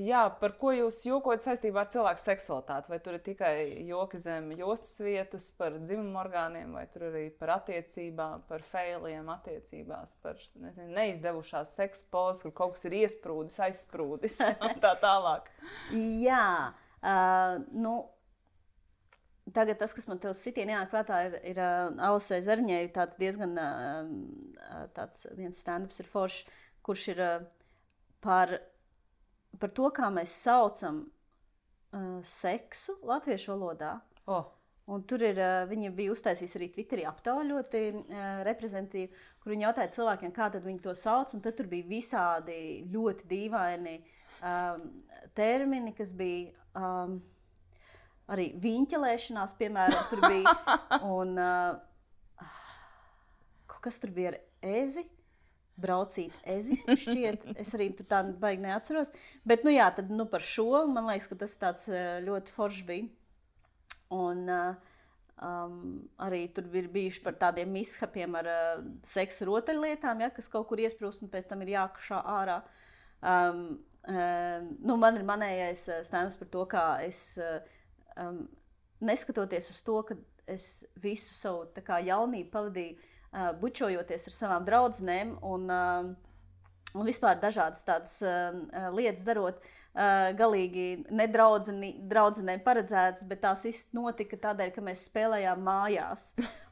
jā, par ko jūs jokojat saistībā ar cilvēku seksualitāti? Vai tur ir tikai joki zem jostas vietas, par dzimumu orgāniem, vai tur arī par attiecībām, par failiem attiecībās, par nezinu, neizdevušās seksa pozas, kur kaut kas ir iesprūdis, aizsprūdis un tā tālāk. Jā, uh, nu, tagad tas, kas man te uz sitienu ienāk prātā, ir, ir uh, Alisē Zariņai tāds diezgan uh, tāds viens stand-ups ir foršs, kurš ir par, par to, kā mēs saucam seksu latviešu valodā. Oh. Un tur ir, viņa bija uztaisījusi arī Twitterī aptauju ļoti uh, reprezentatīvu, kur viņa jautāja cilvēkiem, kā tad viņi to sauc. Un tad tur bija visādi ļoti dīvaini um, termini, kas bija um, arī viņķelēšanās, piemēram, tur bija. Un, uh, kas tur bija ar ezi. Braucīt, ezi, šķiet. Es arī tur tādu baigi neatceros. Bet, nu, jā, tad nu, par šo man liekas, ka tas tāds uh, ļoti foršs bija. Un uh, um, arī tur ir bijuši par tādiem mishapiem ar uh, seksu rotaļlietām, ja, kas kaut kur iesprūst un pēc tam ir jākašā ārā. Um, um, nu, man ir manējais uh, stāsts par to, kā es, uh, um, neskatoties uz to, ka es visu savu kā, jaunību pavadīju uh, bučojoties ar savām draudzenēm un, um, un vispār dažādas tādas uh, lietas darot. Uh, galīgi nedraudzenēm paredzētas, bet tās īstenībā notika tādēļ, ka mēs spēlējām mājās.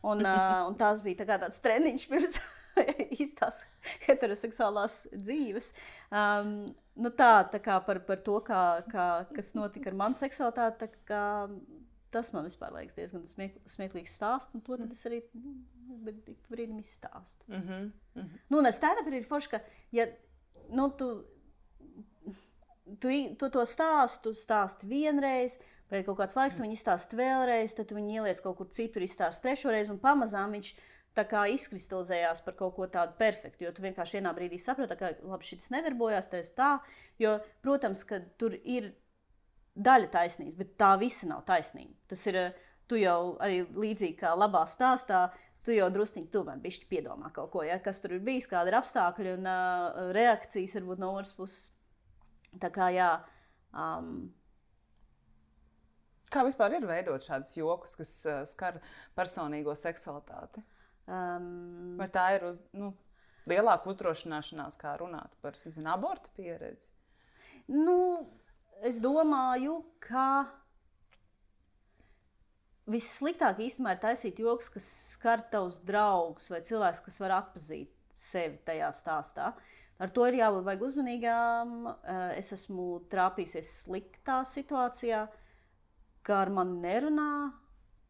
Un, uh, un tās bija tā tāds treniņš pirms īstās heteroseksuālās dzīves. Um, nu tā, tā kā par, par to, kā, kā, kas notika ar manu seksualitāti, tā kā, tas man vispār liekas diezgan smiek, smieklīgs stāsts, un to tad es arī nu, brīdim izstāstu. Mm -hmm. Mm -hmm. Nu, un ar stand-up ir forši, ka, ja nu, tu, tu, tu to stāstu, stāsti vienreiz, pēc kaut kāds laiks, tu viņu izstāsti vēlreiz, tad tu viņu ieliec kaut kur citur, izstāsti trešo reizi, un pamazām viņš tā kā izkristalizējās par kaut ko tādu perfektu. Jo tu vienkārši vienā brīdī saproti, ka labi, šis nedarbojās, tas tā. Jo, protams, ka tur ir daļa taisnības, bet tā visa nav taisnība. Tas ir eh, tu jau arī līdzīgi kā labā stāstā. Tu jau druskuļi tomēr bišķi piedomā kaut ko, ja, kas tur ir bijis, kāda ir apstākļi un uh, reakcijas varbūt no otras puses. Tā kā jā. Um, Kā vispār ir veidot šādus jokus, kas uh, skar personīgo seksualitāti? um, Vai tā ir uz, nu, lielāka uzdrošināšanās, kā runāt par zinu, abortu pieredzi? Nu, es domāju, ka vissliktāk īstenībā ir taisīt joks, kas skar tavus draugus vai cilvēks, kas var atpazīt sevi tajā stāstā. Ar to ir jābūt baigi uzmanīgām. Eh, Es esmu trāpījusies sliktā situācijā, kā ar mani nerunā,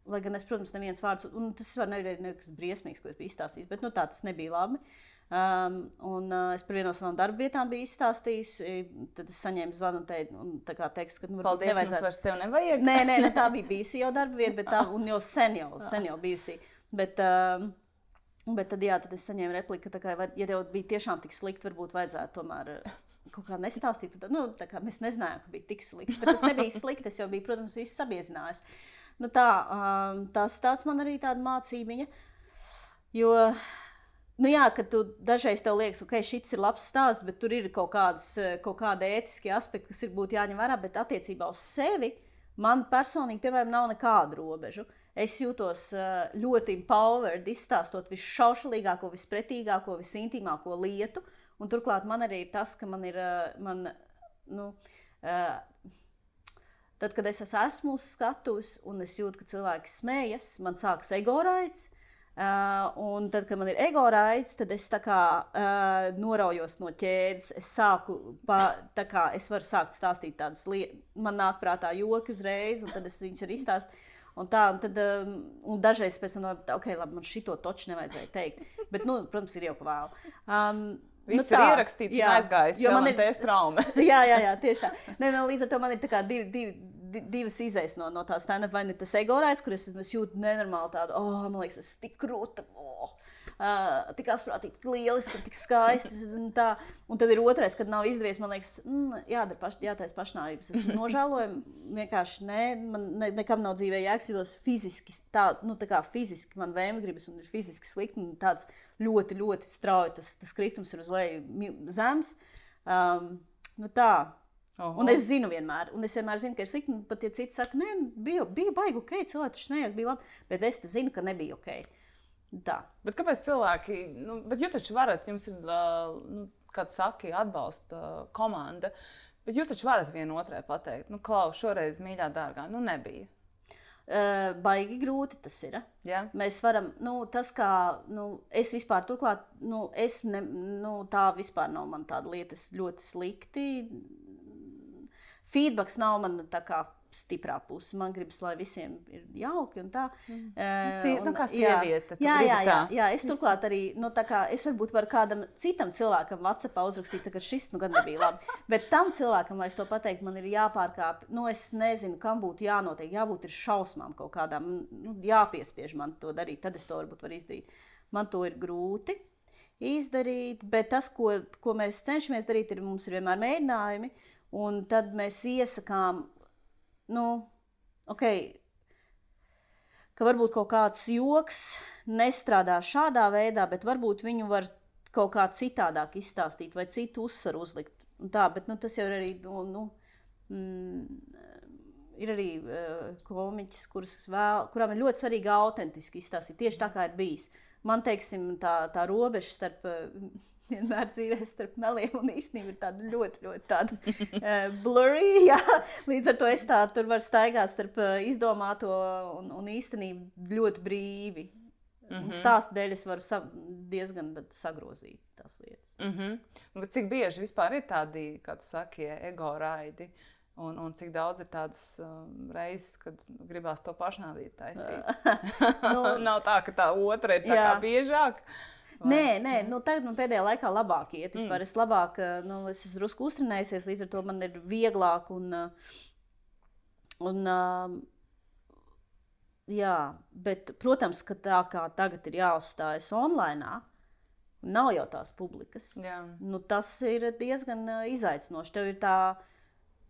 lai gan es, protams, neviens vārds, un tas var nevienot nekas briesmīgs, ko es biju izstāstījis, bet nu, tā tas nebija labi. Um, un uh, es par vienu no savām darba vietām biju izstāstījis. Tad es saņēmu zvanu un, te, un teicu, ka nu, Paldies, nevajadzētu. Vairs tev nevajag. Nē, nē, ne, tā bija bijusi jau darba vieta, bet tā un jau sen jau, sen jau bijusi. Bet, uh, bet tad, jā, tad es saņēmu repliku, ka, kā, ja tev bija tiešām tik slikti, varbūt vajadzētu tomēr. Kaut kā nestāstīt par to. Nu, mēs nezinājām, ka bija tik slikti. Bet tas nebija slikti. Es jau biju, protams, visu sabiezinājis. Nu, tā, um, tas tāds man arī tāda mācība. Jo Nu jā, ka tu dažreiz tev liekas, ka okay, šis ir labs stāsts, bet tur ir kaut, kādas, kaut kāda ētiska aspekta, kas ir būtu jāņem vērā. Bet attiecībā uz sevi man personīgi, piemēram, nav nekādu robežu. Es jūtos ļoti empowered, izstāstot visšaušalīgāko, vispretīgāko, visintīmāko lietu. Un turklāt man arī ir tas, ka man ir. Man, nu, tad, kad es esmu uz skatuves un es jūtu, ka cilvēki smējas, man sākas ego raids. Uh, un tad, kad man ir ego raids, tad es kā, uh, noraujos no ķēdes. Es sāku, pa, kā, es varu sākt stāstīt tādas lietas, man nāk prātā joki uzreiz, un tad es viņus arī izstāstu. Un tā, un tad, um, un dažreiz pēc tam, ok, labi, man šito toču nevajadzēja teikt. Bet, nu, protams, ir jau pa vēlu. Um, Viss nu, tā, ir ierakstīts, jā, aizgājis. Jo man ir tēs trauma. jā, jā, jā, tiešām. Nē, nu, līdz ar to man ir divi, divi, divas izējas no, no tā stand-up. Vai ne tas ego raids, kur es, es jūtu nenormāli tādu, oh, man liekas, ir tik krūta. Oh. Uh, tik asprātīgi, tik lieliski, tik skaisti. Un, tā. un tad ir otrais, kad nav izdevies. Man liekas, mm, jādara paš, jātaisa pašnāvības. Es nožēloju, vienkārši ne, man ne, nekam nav dzīvē jēgas, jūtos fiziski, tā, nu, tā kā fiziski man vēmē gribas un ir fiziski slikti. Tāds ļoti, ļoti strauji tas, tas kritums ir uz leju zemes. Um, nu, tā, Oho. Un es zinu, vienmēr, un es vienmēr zinu, ka ir slikti. Pat ja citi saka, nē, bija, bija baigi ok, cilvēki taču nejauši bija labi, bet es zinu, ka nebija ok. Tā. Bet kāpēc cilvēki, nu, bet jūs taču varat, jums ir, nu, kā tu saki, atbalsta komanda, bet jūs taču varat vienotrai pateikt, nu, klau, šoreiz mīļā dārgā, nu, nebija. Uh, baigi grūti tas ir. Ja? Mēs varam, nu, tas kā, nu, es vispār, turklāt, nu, es, ne, nu, tā vispār nav man tāda lieta, es ļoti slikti feedbacks nav man tā kā stiprā puse. Man gribas, lai visiem ir jauki un tā. Mm. Uh, un, nu, kā sieviete. Jā, jā, jā, jā, es turklāt arī, nu, tā kā es varbūt varu kādam citam cilvēkam WhatsAppā uzrakstīt, ka šis nu gan nebija labi. Bet tam cilvēkam, lai es to pateiktu, man ir jāpārkāp, nu, es nezinu, kam būtu jānotiek, jābūt ir šausmām kaut kādām, nu, jāpiespiež man to darīt, tad es to varbūt varu izdarīt. Man to ir grūti izdarīt, bet tas, ko, ko mēs cenšamies darīt, ir mums ir vienmēr mēģinājumi. Un tad mēs iesakām, nu, ok, ka varbūt kaut kāds joks nestrādā šādā veidā, bet varbūt viņu var kaut kā citādāk izstāstīt vai citu uzsvaru uzlikt. Un tā, bet nu, tas jau ir arī. Nu, nu, mm, ir arī uh, komiķis, vēl, kurām ir ļoti svarīgi autentiski izstāstīt tieši tā, kā ir bijis. Man teiksim, tā, tā robeža starp uh, vienmēr dzīvē starp meliem un īstenību ir tāda ļoti, ļoti tāda, uh, blurry. Jā. Līdz ar to es tā tur varu staigāt starp uh, izdomāto un, un īstenību ļoti brīvi. Mm -hmm. Stāstu dēļ es varu diezgan sagrozīt tās lietas. Mm -hmm. Cik bieži vispār ir tādi, kā tu saki, ego raidi? Un, un cik daudz ir tādas um, reizes, kad gribās to pašnāvīt taisīt? nu, Nav tā, ka tā otra ir tā jā. kā biežāk. Uh, Vai? Nē, nē nu, tagad man pēdējā laikā labāk iet. Vispār. Mm. Es labāk, eh, nu, es esmu drusku uztrenējies, līdz ar to man ir vieglāk. Un, eh, un, eh, jā, bet, protams, ka tā kā tagad ir jāuzstājas online. Nav jau tās publikas. Jā. Nu, tas ir diezgan izaicinoši. Tev ir tā,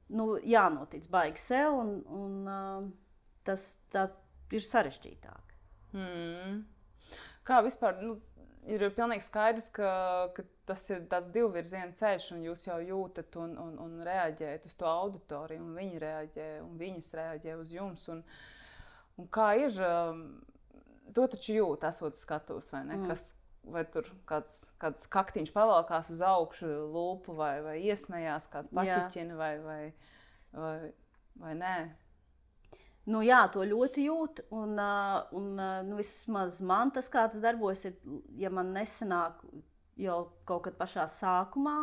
nu, jānotic baigi sev, un, un tas, tas ir sarežģītāk. Hmm. Kā vispār, nu, ir pilnīgi skaidrs, ka, ka tas ir tāds divvirziena ceļš, un jūs jau jūtat un, un, un reaģējat uz to auditoriju, un viņi reaģē, un viņas reaģē uz jums. Un, un kā ir, um, to taču jūt, esot skatus, vai ne? Mm. Kas, vai tur kāds, kāds kaktiņš pavalkās uz augšu, lūpu, vai, vai iesmējās, kāds paķiķina, vai, vai, vai, vai nē. Nu, jā, to ļoti jūt. Un, un nu, vismaz man tas, kā tas darbojas, ir, ja man nesanāk jau kaut kad pašā sākumā,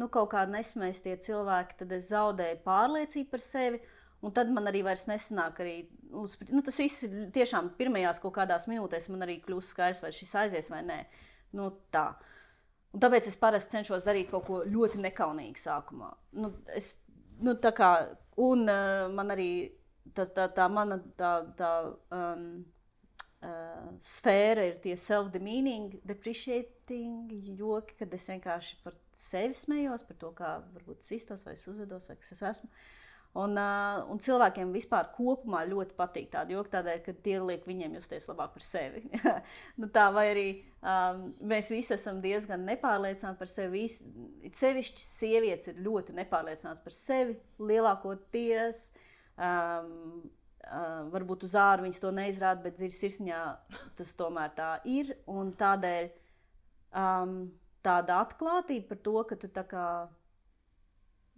nu, kaut kādā nesmējas tie cilvēki, tad es zaudēju pārliecību par sevi. Un tad man arī vairs nesanāk, arī uz, nu, tas viss tiešām pirmajās kaut kādās minūtēs man arī kļūst skaidrs, vai šis aizies vai nē. Nu, tā. Un tāpēc es parasti cenšos darīt kaut ko ļoti nekaunīgu sākumā. Nu, es, nu, kā, un uh, man arī tā, tā, tā mana tā, tā, um, uh, sfēra ir tie self-demeaning, depreciating joki, kad es vienkārši par sevi smējos, par to, kā varbūt es iztos vai es uzvedos vai kas es esmu. Uh, Un, uh, un cilvēkiem vispār kopumā ļoti patīk tādi joki, tādēļ, ka tie liek viņiem justies labāk par sevi. nu, tā vai arī um, mēs visi esam diezgan nepārliecināti par sevi. Sevišķi sievietes ir ļoti nepārliecinātas par sevi lielākoties. Um, uh, varbūt uz ārā viņas to neizrāda, bet dziļi sirsniņā tas tomēr tā ir. Un tādēļ um, tāda atklātība par to, ka tu tā kā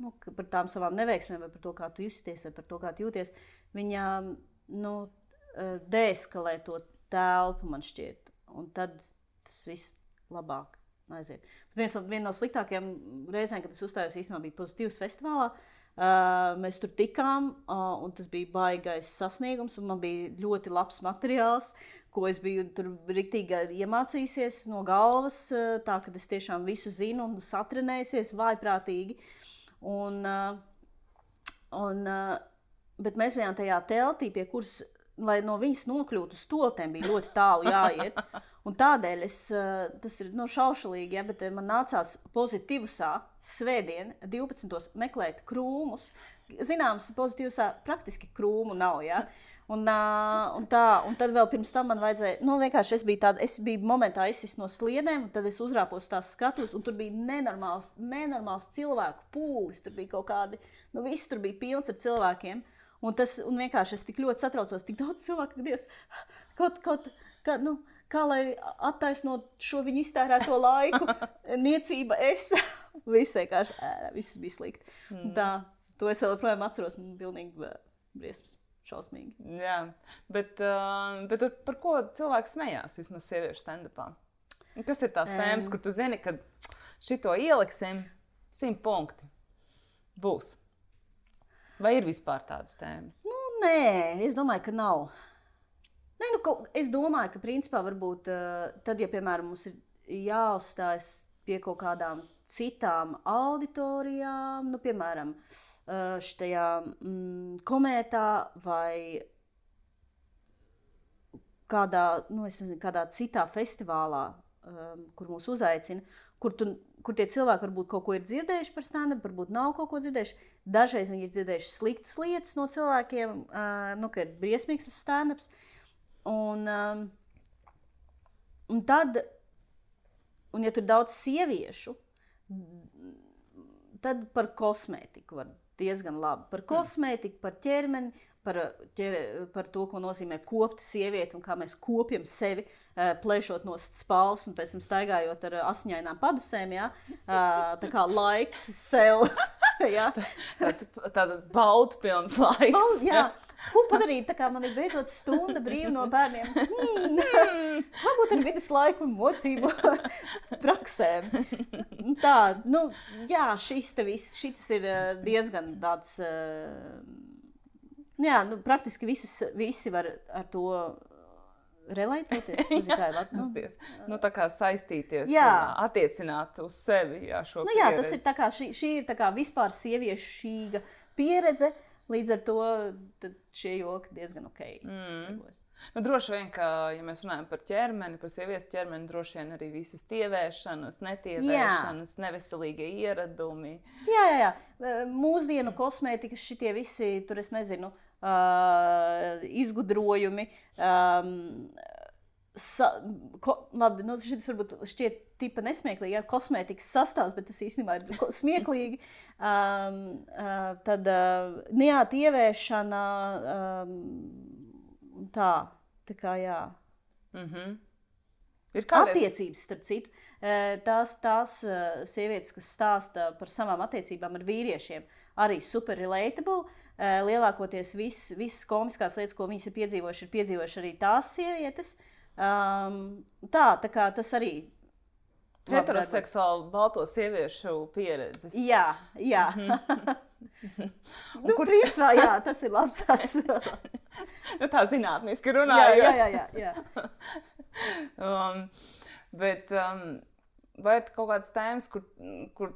nu, par tām savām neveiksmēm, vai par to, kā tu justies, vai par to, kā tu jūties, viņa nu, eh, deeskalē to telpu, man šķiet. Un tad tas viss labāk aiziet. Bet viens, viena no sliktākajām reizēm, kad es uzstājos, īstenībā bija pozitīvs festivālā. Uh, mēs tur tikām, uh, un tas bija baisais sasniegums. Man bija ļoti labs materiāls, ko es biju rīktīgi iemācījusies no galvas. Uh, tā ka es tiešām visu zinu un satrenējusies vājprātīgi. Uh, Un, uh, un, uh, bet mēs bijām tajā teltī, pie kuras, lai no viņas nokļūtu uz stoltēm, bija ļoti tālu jāiet. Un tādēļ es, uh, tas ir nu, šaušalīgi, ja, bet man nācās pozitīvusā svētdien 12. meklēt krūmus. Zināms, pozitīvusā praktiski krūmu nav. Ja. Un, uh, un, tā, un tad vēl pirms tam man vajadzēja, nu, vienkārši es biju tāda, es biju momentā izsis no sliedēm, tad es uzrāpos tās skatus, un tur bija nenormāls, nenormāls cilvēku pūlis. Tur bija kaut kādi, nu, viss tur bija pilns ar cilvēkiem. Un tas, un vienkārši es tik ļoti satraucos, tik daudz cilvēku, ka Dievs, kaut, kaut, kā, nu, kā lai attaisnot šo viņu iztērēto laiku, niecība es, viss vienkārši, viss bija slikti. Mm. Tā, to es joprojām atceros, man pilnīgi briesmas šausmīgi. Jā, bet, bet par ko cilvēks smējās vismaz sieviešu stand-upā? Kas ir tās um, tēmas, kur tu zini, ka šito ieliksim simt punkti? Būs. Vai ir vispār tādas tēmas? Nu, nē, es domāju, ka nav. Nē, nu, ka, es domāju, ka principā varbūt uh, tad, ja piemēram mums ir jāuzstājas pie kaut kādām citām auditorijām, nu, piemēram, uh, šajā mm, komētā vai kādā, nu, nezinu, kādā citā festivālā, um, kur mūs uzaicina, kur, tu, kur tie cilvēki varbūt kaut ko ir dzirdējuši par stand-up, varbūt nav kaut ko dzirdējuši. Dažreiz viņi ir dzirdējuši sliktas lietas no cilvēkiem, uh, nu, ka ir briesmīgs tas stand-ups. Un, um, un tad, un ja tur ir daudz sieviešu, tad par kosmētiku var diezgan labi. Par kosmētiku, par ķermeni, par, ķer, par to, ko nozīmē kopt sievieti un kā mēs kopjam sevi, eh, plēšot no spāles un pēc tam staigājot ar asiņainām padusēm. Ja? Tā kā laiks sev. ja? Tāds tāds baudu pilns laiks. Oh, jā. Ko padarīt? Tā kā man ir beidzot stunda brīva no bērniem. Hmm. Varbūt ar viduslaiku un mocību praksēm. Tā, nu, jā, šis te viss, šis ir eh, diezgan tāds. Eh, jā, nu, praktiski visas, visi var ar to ir kā nu, nu, tā kā saistīties, jā. attiecināt uz sevi jā, šo nu, jā, pieredzi. Tas ir kā šī, šī ir kā vispār sieviešķīga pieredze. Līdz ar to šie joki diezgan ok. Mm. Nu, droši vien, ka, ja mēs runājam par ķermeni, par sievietes ķermeni, droši vien arī visas tievēršanas, netievēšanas, jā. neveselīgie ieradumi. Jā, jā, jā. Mūsdienu kosmētika, šitie visi, tur es nezinu, uh, izgudrojumi. Um, Sa, ko, labi, nu, šis varbūt šķiet tipa nesmieklīgi, ja kosmētikas sastāvs, bet tas īstenībā ir smieklīgi. Um, uh, tad uh, neatievēšana, um, tā, tā kā jā. Mm -hmm. Ir kādreiz... attiecības, starp citu. Uh, tās, tās uh, sievietes, kas stāsta par savām attiecībām ar vīriešiem, arī super relatable. Uh, lielākoties visas vis komiskās lietas, ko viņas ir piedzīvojušas, ir piedzīvojušas arī tās sievietes. Um, tā, tā kā tas arī heteroseksuālu balto sieviešu pieredzi. Jā, jā. nu, kur... principā, jā, tas ir labs tāds. nu, tā zinātniski runājot. Jā, jā, jā. jā. um, bet um, vai ir kaut kādas tēmas, kur, kur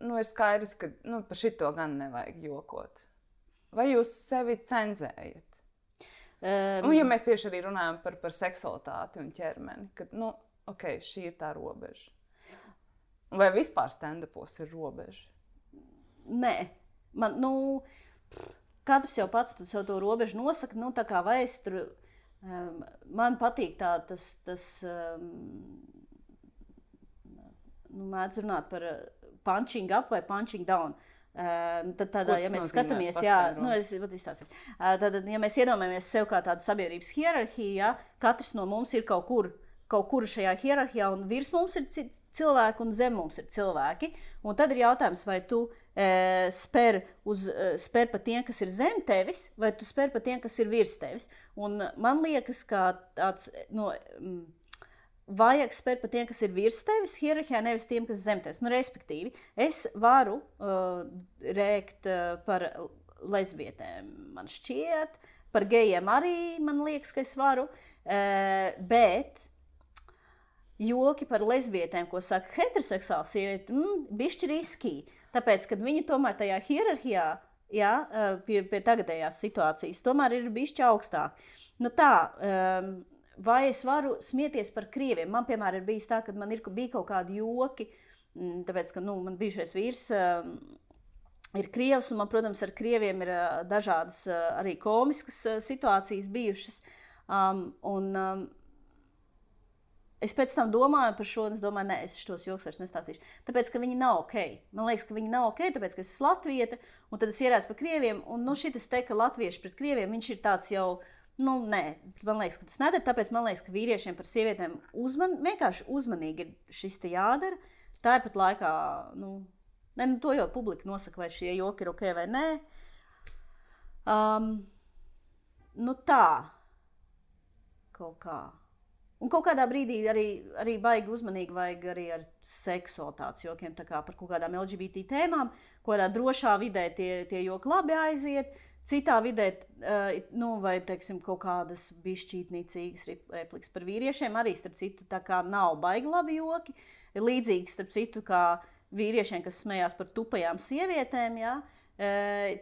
nu, ir skaidrs, ka nu, par šito gan nevajag jokot? Vai jūs sevi cenzējat? Um, un, ja mēs tieši arī runājam par, par seksualitāti un ķermeni, tad, nu, ok, šī ir tā robeža. Vai vispār stand-upos ir robeža? Nē, man, nu, katrs jau pats sev to robežu nosaka. Nu, tā kā es tur, um, man patīk tā, tas, tas um, nu, mēdz runāt par punching up vai punching down. Uh, tad, tādā, ja mēs skatāmies, jā, nu, es, uh, tad, ja mēs iedomājamies sevi kā tādu sabiedrības hierarhiju, ja, katrs no mums ir kaut kur, kaut kur šajā hierarhijā, un virs mums ir cilvēki, un zem mums ir cilvēki. Un tad ir jautājums, vai tu e, spēr, uz, spēr pa tiem, kas ir zem tevis, vai tu spēr pa tiem, kas ir virs tevis. Un man liekas, ka tāds. No, mm, vajag spērt par tiem, kas ir virs tevis, hierarhijā, nevis tiem, kas zem tevis. Nu, respektīvi, es varu uh, rēkt uh, par lesbietēm, man šķiet, par gejiem arī man liekas, ka es varu. Uh, bet joki par lesbietēm, ko saka heteroseksuāla sieviete, mm, bišķi riski. Tāpēc, kad viņi tomēr tajā hierarhijā, jā, uh, pie, pie tagadējās situācijas, tomēr ir bišķi augstāk. Nu tā, um, vai es varu smieties par krieviem. Man, piemēram, ir bijis tā, ka man ir, bija kaut kādi joki, mm, tāpēc, ka nu, man bijušais vīrs um, ir krievs, un man, protams, ar krieviem ir uh, dažādas uh, arī komiskas uh, situācijas bijušas. Um, un, um, Es pēc tam domāju par šo, un es domāju, nē, es šos joks vairs nestāstīšu. Tāpēc, ka viņi nav ok. Man liekas, ka viņi nav ok, tāpēc, ka es esmu latvieta, un tad es ierādzu par krieviem, un nu, šis te, ka latvieši pret krieviem, viņš ir tāds jau Nu, nē, man liekas, ka tas nedara. Tāpēc man liekas, ka vīriešiem par sievietēm uzman, vienkārši uzmanīgi ir šis te jādara. Tāpat laikā, nu, ne, nu, to jau publika nosaka, vai šie joki ir ok vai nē. Um, nu, tā kaut kā. Un kaut kādā brīdī arī, arī baigi uzmanīgi vajag arī ar seksualitātes jokiem, kā par kaut kādām LGBT tēmām, kādā drošā vidē tie, tie joki labi aiziet. Citā vidē, uh, nu, vai teiksim, kaut kādas bišķītnīcīgas replikas par vīriešiem, arī starp citu, tā kā nav baigi labi joki. Līdzīgi starp citu, kā vīriešiem, kas smējās par tupajām sievietēm. Ja? Uh,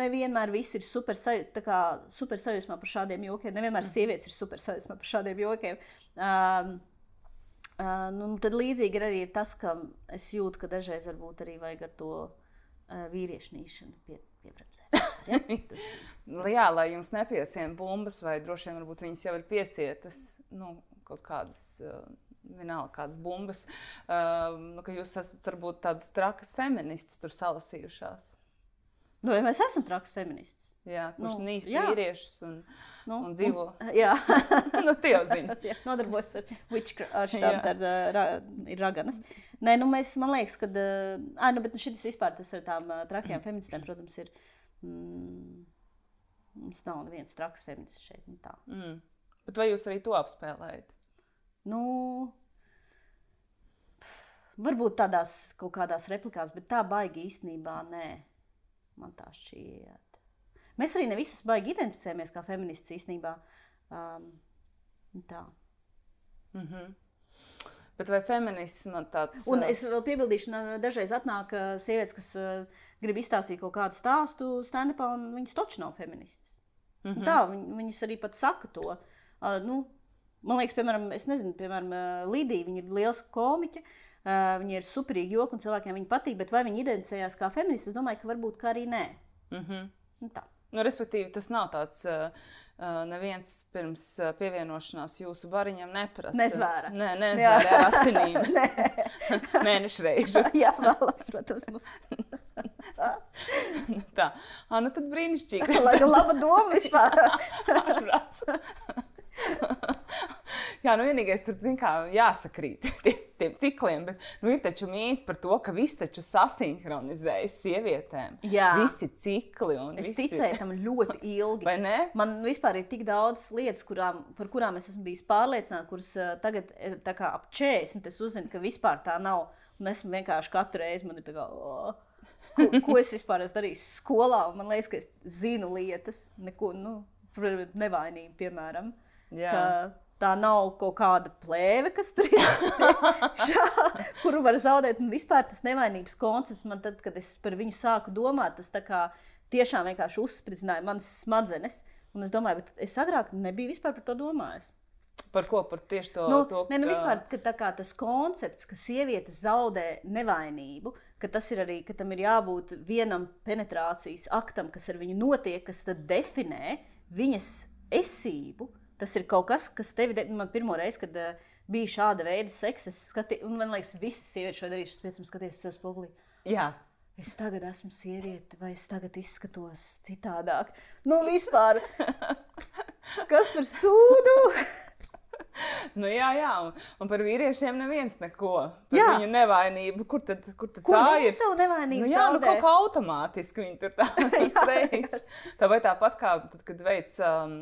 nevienmēr viss ir super, kā, super sajūsmā par šādiem jokiem. Nevienmēr mm. sievietes ir super sajūsmā par šādiem jokiem. Um, uh, nu, tad līdzīgi ir arī tas, ka es jūtu, ka dažreiz varbūt arī vajag ar to uh, vīriešnīšanu pie, piebremzēt. Ja? Nu, jā, lai jums nepiesien bumbas, vai droši vien viņas jau ir piesietas nu, kaut kādas. Uh, Vienalga, kādas bumbas, uh, nu, ka jūs esat varbūt tādas trakas feministas, tur salasījušās. Nu, ja mēs esam traks feministas. Jā, kurš nu, nīst vīriešus un, nu, un dzīvo. Un, jā, nu, tie jau zina. jā, nodarbojas ar witchcraft, ar ra, ir raganas. Nē, nu mēs, man liekas, ka, ah, nu, bet nu, šis vispār tas ar tām trakajām feministēm, protams, ir, mm, mums nav neviens traks feminists šeit, nu tā. Mm. Bet vai jūs arī to apspēlējat? Nu, varbūt tādās kaut kādās replikās, bet tā baigi īstenībā nē. Man tā šķiet. Mēs arī ne visas baigi identificējamies kā feministas īstenībā. Um, tā. Mm -hmm. Bet vai feminisma tāds? Un es vēl piebildīšu, ka dažreiz atnāk sievietes, kas grib izstāstīt kaut kādu stāstu stand-upā, un viņas taču nav feministas. Mm -hmm. Tā, viņ, viņas arī pat saka to. Nu, man liekas, piemēram, es nezinu, piemēram, Lidija, viņa ir liels komiķa. Viņi ir superīgi joki un cilvēkiem viņi patīk, bet vai viņi identificējās kā feministi? Es domāju, ka varbūt kā arī nē. Mm -hmm. tā. Nu, respektīvi, tas nav tāds. Uh, neviens pirms pievienošanās jūsu variņam neprasa. Nezvēra. Nē, nezvēra ar asinīm. Mēnešu reizi. Jā, vēlos, protams. Nu. tā. Ah, nu tad brīnišķīgi. Lai gan laba doma vispār. Jā, nu vienīgais tur, zin kā, jāsakrīt. Tiem cikliem, bet nu, ir taču mīts par to, ka viss taču sasinhronizējas sievietēm. Jā. Visi cikli Es visi... ticēju tam ļoti ilgi. Man vispār ir tik daudz lietas, kurām, par kurām es esmu bijis pārliecināts, kuras uh, tagad, eh, kā ap 40, es uzzinu, ka vispār tā nav. Un esmu vienkārši katru reizi, man ir tā kā, oh, ko, ko es vispār esmu darījis skolā. Man liekas, ka es zinu lietas, neko nu, par nevainību, piemēram. Jā. Ka tā nav kaut kāda plēve, kas tur ir, šā, kuru var zaudēt. Un vispār tas nevainības koncepts, man tad, kad es par viņu sāku domāt, tas kā tiešām vienkārši uzspridzināja manas smadzenes. Un es domāju, bet es agrāk nebiju vispār par to domājis. Par ko? Par tieši to. Nu, to ne, nu vispār, ka kā tas koncepts, ka sieviete zaudē nevainību, ka tas ir arī, ka tam ir jābūt vienam penetrācijas aktam, kas ar viņu notiek, kas definē viņas esību. Tas ir kaut kas, kas tevi, man pirmo reizi, kad uh, bija šāda veida seks, es skatījos, un man liekas, visas sievietes šo darījušas, pēc tam skaties sev spogulī. Jā. Es tagad esmu sieviete, vai es tagad izskatos citādāk? Nu, vispār. Kas par sūdu? Nu, jā, jā, un, un par vīriešiem neviens neko. Par Jā. viņu nevainību. Kur tad, kur tad Kur tā ir? savu nevainību Nu, jā, nu, kaut kā automātiski viņi tur tā uzreiz. Tā vai tāpat kā tad, kad veids um,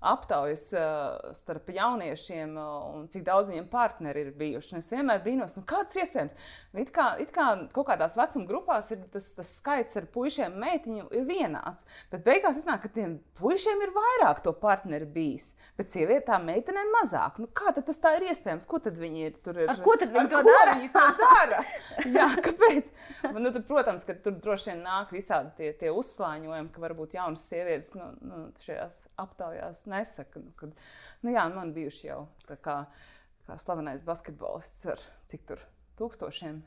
aptaujas uh, starp jauniešiem uh, un cik daudz viņiem partneri ir bijuši. Un Es vienmēr brīnos, nu, kāds ir iespējams. It kā, it kā kaut kādās vecuma grupās ir tas, tas skaits ar puišiem un meitiņu ir vienāds. Bet beigās iznāk, ka tiem puišiem ir vairāk to partneri bijis. Bet sievietēm, meitenēm mazāk. Nu, kā tas tā ir iespējams? Ko tad viņi ir? Tur ir Ar ko tad viņi to dara? Viņi to dara. Jā, kāpēc? Nu, tad, protams, ka tur droši vien nāk visādi tie, tie uzslāņojumi, ka varbūt jaunas sievietes nu, nu, šajās aptaujās nesaka. Nu, kad, nu, jā, man bijuši jau tā kā, kā slavenais basketbolists ar cik tur tūkstošiem,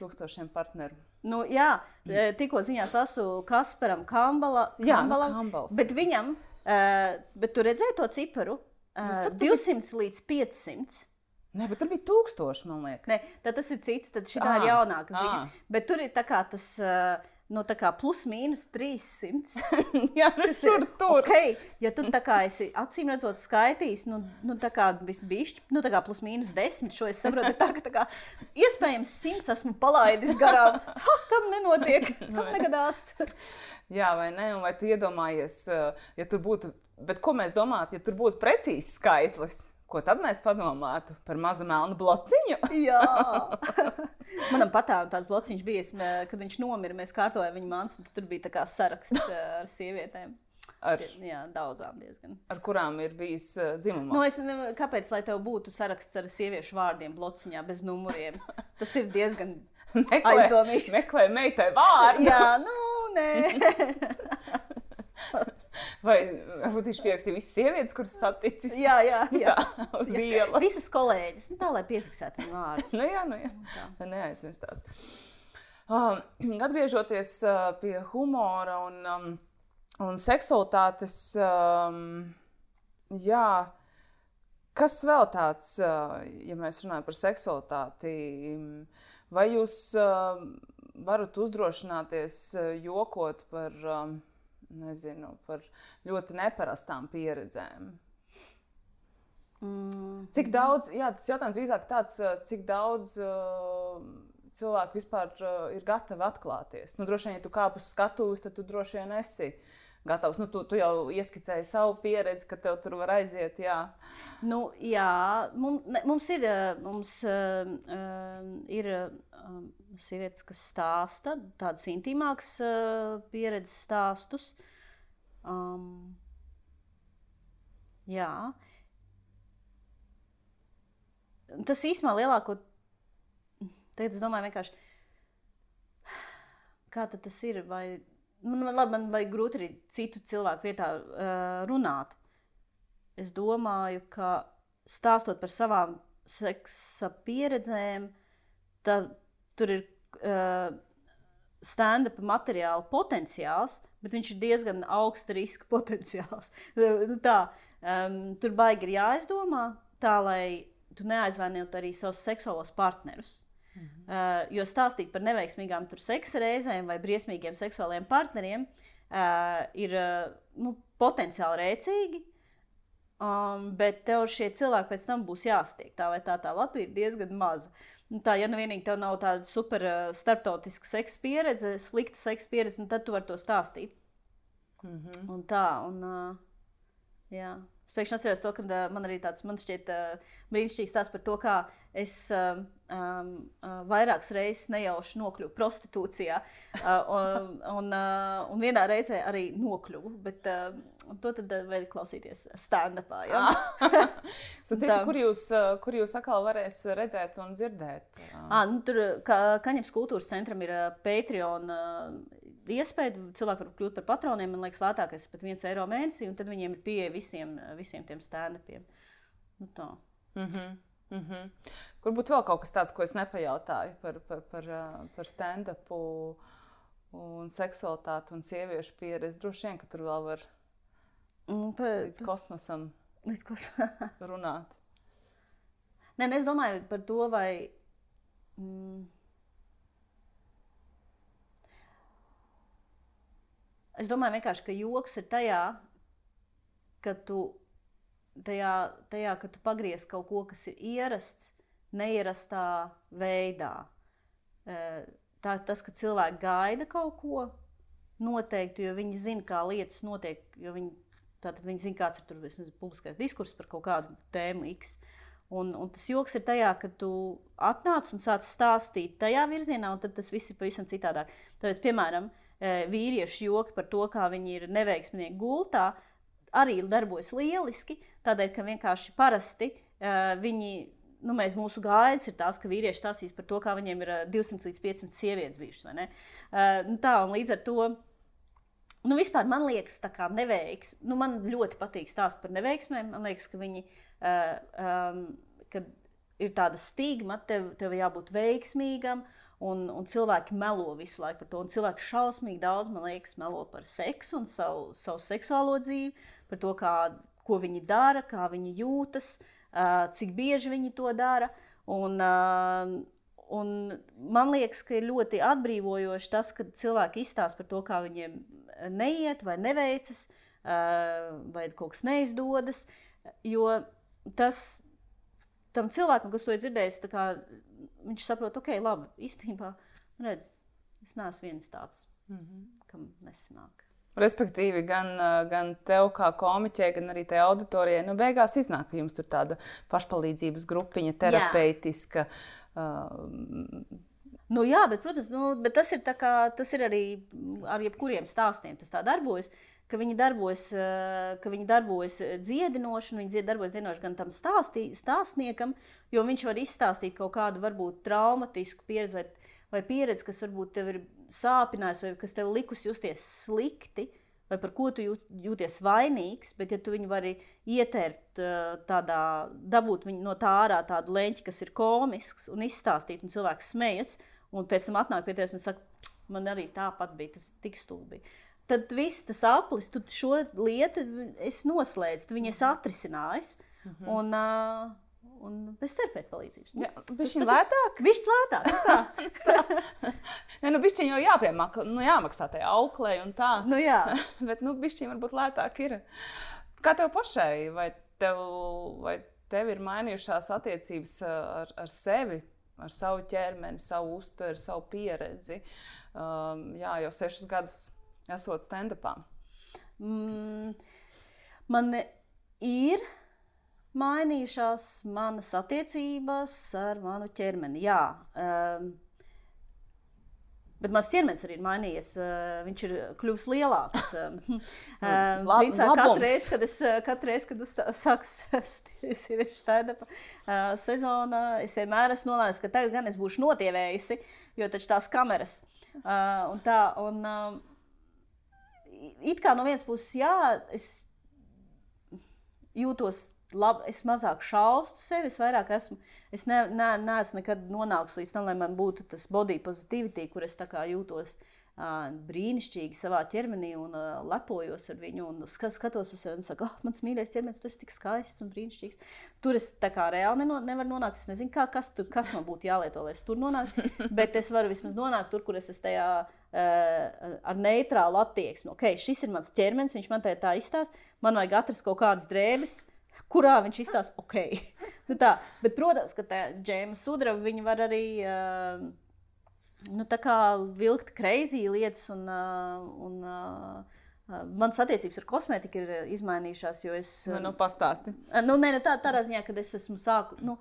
tūkstošiem partneru. Nu, jā, e, tikko ziņās esmu Kasparam Kambala, Jā, nu, Kambalam, Kambals. bet viņam, uh, bet tu redzēji to ciparu? Saka, tu 200 līdz 500. Nē, bet tur bija tūkstoši, man liekas. Ne, tad tas ir cits, tad šī ir jaunāka ziņa. ā. Bet tur ir tā kā tas, uh, nu, tā kā plus mīnus 300. jā, nu, Tas ir tur. Okay, ja tu tā kā esi acīm redzot skaitījis, nu, nu tā kā bišķi, nu tā kā plus mīnus 10, šo es saprotu, bet tā, ka tā kā iespējams 100 esmu palaidis garām. Ha, kam nenotiek? Kam negadās? Jā, vai ne? Un vai tu iedomājies, eh, ja tur būtu, bet ko mēs domājam, ja tur būtu precīzs skaitlis? Ko tad mēs padomātu par mazu melnu blociņu? Jā, manam patāvam tāds blociņš bija, es, mē- kad viņš nomira, mēs kārtojām viņa mans, un tur bija tā kā saraksts eh, ar sievietēm. Ar, Jā, daudzām diezgan. ar kurām ir bijis uh, dzimuma? Nu, es nezinu, kāpēc, lai tev būtu saraksts ar sieviešu vārdiem blociņā bez numuriem. Tas ir diezgan meklē, aizdomīgs. meklē meitai vārdu. Jā, nu, nē. Vai varbūt viņš pierakstīja visas sievietes, kuras saticis? jā, jā, jā. Tā, uz ielas. Visas kolēģis, nu, tā lai piefiksētu viņu vārdus. Nu, jā, nu, jā. Lai neaizmirstās. Um, atgriežoties uh, pie humora un, um, un seksualitātes, um, jā, kas vēl tāds, uh, ja mēs runājam par seksualitāti, vai jūs uh, varat uzdrošināties uh, jokot par, um, nezinu, par ļoti neparastām pieredzēm? Mm. Cik daudz, jā, tas jautājums drīzāk tāds, uh, cik daudz uh, cilvēku vispār uh, ir gatavi atklāties. Nu, droši vien, ja tu kāp uz skatuves, tad tu droši vien esi gatavs. Nu, tu, tu jau ieskicēji savu pieredzi, ka tev tur var aiziet. Jā, Nu, jā, mums, mums ir, eh, mums, uh, ir uh, sievietes, kas stāsta tādas intīmākas uh, pieredzes stāstus. Um, jā. Tas īstenībā lielāko, tagad es domāju kā tas ir, vai, man, man, labi, man vajag grūti arī citu cilvēku vietā uh, runāt. Es domāju, ka stāstot par savām seksa pieredzēm, tad tur ir uh, stand-up materiāla potenciāls, bet viņš ir diezgan augsts riska potenciāls. Nu tā, um, tur baigi ir jāizdomā, tā lai tu neaizvainotu arī savus seksuālos partnerus. Uh, jo stāstīt par neveiksmīgām seksa reizēm vai briesmīgiem seksuāliem partneriem uh, ir uh, nu, potenciāli rēcīgi. Um, bet tev šie cilvēki pēc tam būs jāstiek. Tā vai tā, tā Latvija ir diezgan maza. Nu, tā, ja nu vienīgi tev nav tāda super uh, starptautiska seksa pieredze, slikta seksa pieredze, nu, tad tu vari to stāstīt. Mm -hmm. Un tā, un, uh, jā. Es pēkšņi atceros to, ka uh, man arī tāds, man šķiet, uh, brīnišķīgs stāsts par to, kā es uh, um, uh, vairākas reizes nejauši nokļuvu prostitūcijā, uh, un, un, uh, un vienā reizē arī nokļuvu. Bet, uh, to tad vajag klausīties stand-upā. Ja? tā, kur, jūs, kur jūs atkal varēs redzēt un dzirdēt? À, nu, tur ka, Kaņepes kultūras centram ir Patreon. Iespēja cilvēki var kļūt par patroniem. Man liekas, lētākais ir pat viens eiro mēnesī, un tad viņiem ir pieeja visiem, visiem tiem stand-upiem. Nu, tā. mm -hmm. Mm -hmm. Kur būtu vēl kaut kas tāds, ko es nepajautāju par, par, par, par stand-upu un seksualitāti un sieviešu pieredzi? Droši vien, ka tur vēl var Mm, pa, līdz kosmosam līdz kos... runāt. Nē, es domāju par to, vai. Mm, es domāju, ka joks ir tajā, ka tu, tajā, tajā, ka tu pagriez kaut ko, kas ir ierasts, neierastā veidā. Tā, tas, ka cilvēki gaida kaut ko noteikti, jo viņi zina, kā lietas notiek, jo viņi Tātad viņi zina, kāds ir tur, nezinu, publiskais diskurss par kaut kādu tēmu X. Un, un tas joks ir tajā, ka tu atnāc un sāc stāstīt tajā virzienā, un tad tas viss ir pavisam citādāk. Tāpēc, piemēram, e, vīriešu joki par to, kā viņi ir neveiksminieki gultā, arī darbojas lieliski. Tādēļ, ka vienkārši parasti e, viņi, nu, mēs, mūsu gaidas ir tās, ka vīrieši stāstīs par to, kā viņiem ir 200 līdz 500 sievietes bijušas. Nu, tā, un līdz ar to Nu, vispār man liekas, ka neveiks. Nu, man ļoti patīk stāstīt par neveiksmēm. Man liekas, ka viņi uh, um, ir tāda stigma, tev, tev jābūt veiksmīgam. Un, un cilvēki melo visu laiku par to. Un cilvēki šausmīgi daudz, man liekas, melo par seksu un savu, savu seksuālo dzīvi, par to, kā, ko viņi dara, kā viņi jūtas, cik bieži viņi to dara. Un, un man liekas, ka ir ļoti atbrīvojoši tas, kad cilvēki izstāsta par to, kā viņiem neiet vai neveicas, vai kaut kas neizdodas. Jo tas tam cilvēkam, kas to ir dzirdējis, viņš saprot, ok, labi, īstenībā, redz, es neesmu viens tāds, mm -hmm. kam nesanāk. Respektīvi, gan, gan tev, kā komiķei, gan arī tajā auditorijai, nu, beigās iznāk, ka jums tur tāda pašpalīdzības grupiņa, terapeitiska. Uh, Nu, jā, bet, protams, nu, bet tas, ir kā, tas ir arī ar jebkuriem stāstiem. Tas tā darbojas, ka viņi darbojas, eh, ka viņi darbojas dziedinoši, viņi darbojas dziedinoši gan tam stāstī, stāstniekam, jo viņš var izstāstīt kaut kādu varbūt traumatisku pieredzi vai, vai pieredzi, kas varbūt tev ir sāpinājusi vai kas tev likus justies slikti. Vai par ko tu jūt, jūties vainīgs, bet ja tu viņu vari ietērt eh, tādā, dabūt no tā ārā tādu leņķi, kas ir komisks un izstāstīt, un cilvēks smejas, un pēc tam atnāk pie tevis un saka, man arī tāpat bija, tas tik stulbi. Tad viss tas aplis, tu šo lietu esi noslēdzis, tu viņu esi atrisinājis. Mm -hmm. un, uh, un bez terapeita palīdzības. Jā, viņš ir lētāk. Viņš ir lētāk. Tā. Nē, nu, bišķiņ jau jāpiemāk, nu, jāmaksā tajā auklē un tā. Nu, jā. Bet, nu, bišķiņ varbūt lētāk ir. Kā tev pašai, vai tev, vai tev ir mainījušās attiecības ar, ar sevi ar savu ķermeni, savu uztveri, savu pieredzi. Um, jā, jau sešus gadus esot stand-upā. Mm, man ir mainījušās manas attiecības ar manu ķermeni. Jā, um, Bet mans ķermenis arī ir mainījies. Uh, viņš ir kļuvis lielāks. Uh, Principā katru reizi, kad es, katru reizi, kad sāku sieviešu stand-up uh, sezonā, es vienmēr esmu nolēmis, ka tagad gan es būšu notievējusi, jo taču tās kameras uh, un tā. Un, uh, it kā no vienas puses, jā, es jūtos lab, es mazāk šaustu sevi, es vairāk esmu. Es ne, ne, neesmu nekad nonākusi līdz tam, lai man būtu tas body positivity, kur es jūtos uh, brīnišķīgi savā ķermenī un lepojos ar viņu. Un skatos uz sevi un saku, oh, mans mīļākais ķermenis, tas ir tik skaists un brīnišķīgs. Tur es tā kā reāli neno, nevaru nonākt. Es nezinu, kā, kas, tur, kas man būtu jālieto, lai es tur nonāktu. Bet es varu vismaz nonākt tur, kur es esmu tajā. Ar neitrālu attieksmi. Okay, šis ir mans ķermenis, viņš man tā, tā izstāsta. Man vajag atrast kaut kādas drēbes, kurā viņš izstāsta ok. nu tā, bet, protams, ka tā Džēma Sudraba var arī. Uh, Nu, tā kā vilkt kreizī lietas un, uh, un uh, Manas attiecības ar kosmētiku ir izmainījušās, jo es. Nu, nu pastāsti. Nu, nē, nu, tā, tādā ziņā, kad es esmu sāku, nu,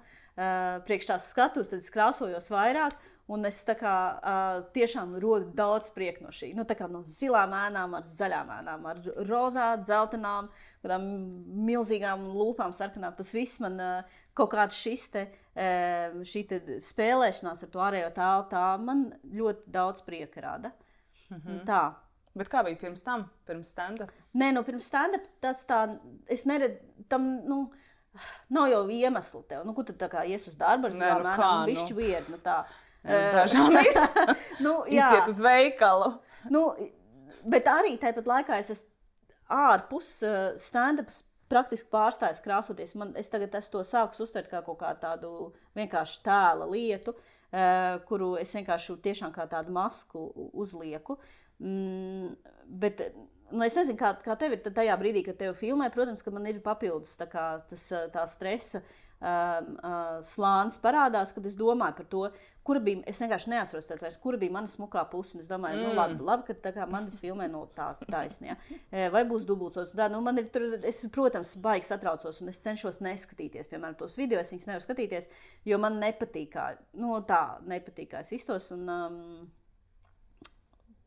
priekš tās skatus, tad es krāsojos vairāk. Un es kā, uh, tiešām rodu daudz prieku no šī. Nu, no zilām ēnām, ar zaļām ēnām, ar rozā, dzeltenām, kādām milzīgām lūpām, sarkanām. Tas viss man uh, kaut kāds šis te, uh, te spēlēšanās ar to ārējo tēlu, tā man ļoti daudz prieka rada. -hmm. Tā. Bet kā bija pirms tam, pirms stand-up? Nē, nu, pirms stand-up tas tā, es neredzu, tam, nu, nav jau iemesli tev. Nu, kur tu tā kā ies uz darbu ar zilām nu ēnām, nu, bišķi vied, nu tā. Dažām ir. nu, jā. Iziet uz veikalu. Nu, bet arī tāpat laikā es esmu ārpus stand-up praktiski pārstājis krāsoties. Man, es tagad es to sāku uztvert kā kaut kā tādu vienkārši tēla lietu, uh, kuru es vienkārši tiešām kā tādu masku uzlieku. Mm, bet nu, es nezinu, kā, kā tev ir tajā brīdī, kad tev filmē. Protams, ka man ir papildus tā, kā, tas, tā stresa uh, slānis parādās, kad es domāju par to, kur bija. Es vienkārši neatceros, vairs, kur bija mana smukā puse. Es domāju, nu, mm. nu, labi, labi, ka kā, man tas filmē no tā taisnē. Ja. Vai būs dubultos? Tā, nu, man ir, tur, es, protams, baigi satraucos, un es cenšos neskatīties, piemēram, tos video. Es viņus nevaru skatīties, jo man nepatīk, kā, nu, tā nepatīk, kā es iztos. Un, um,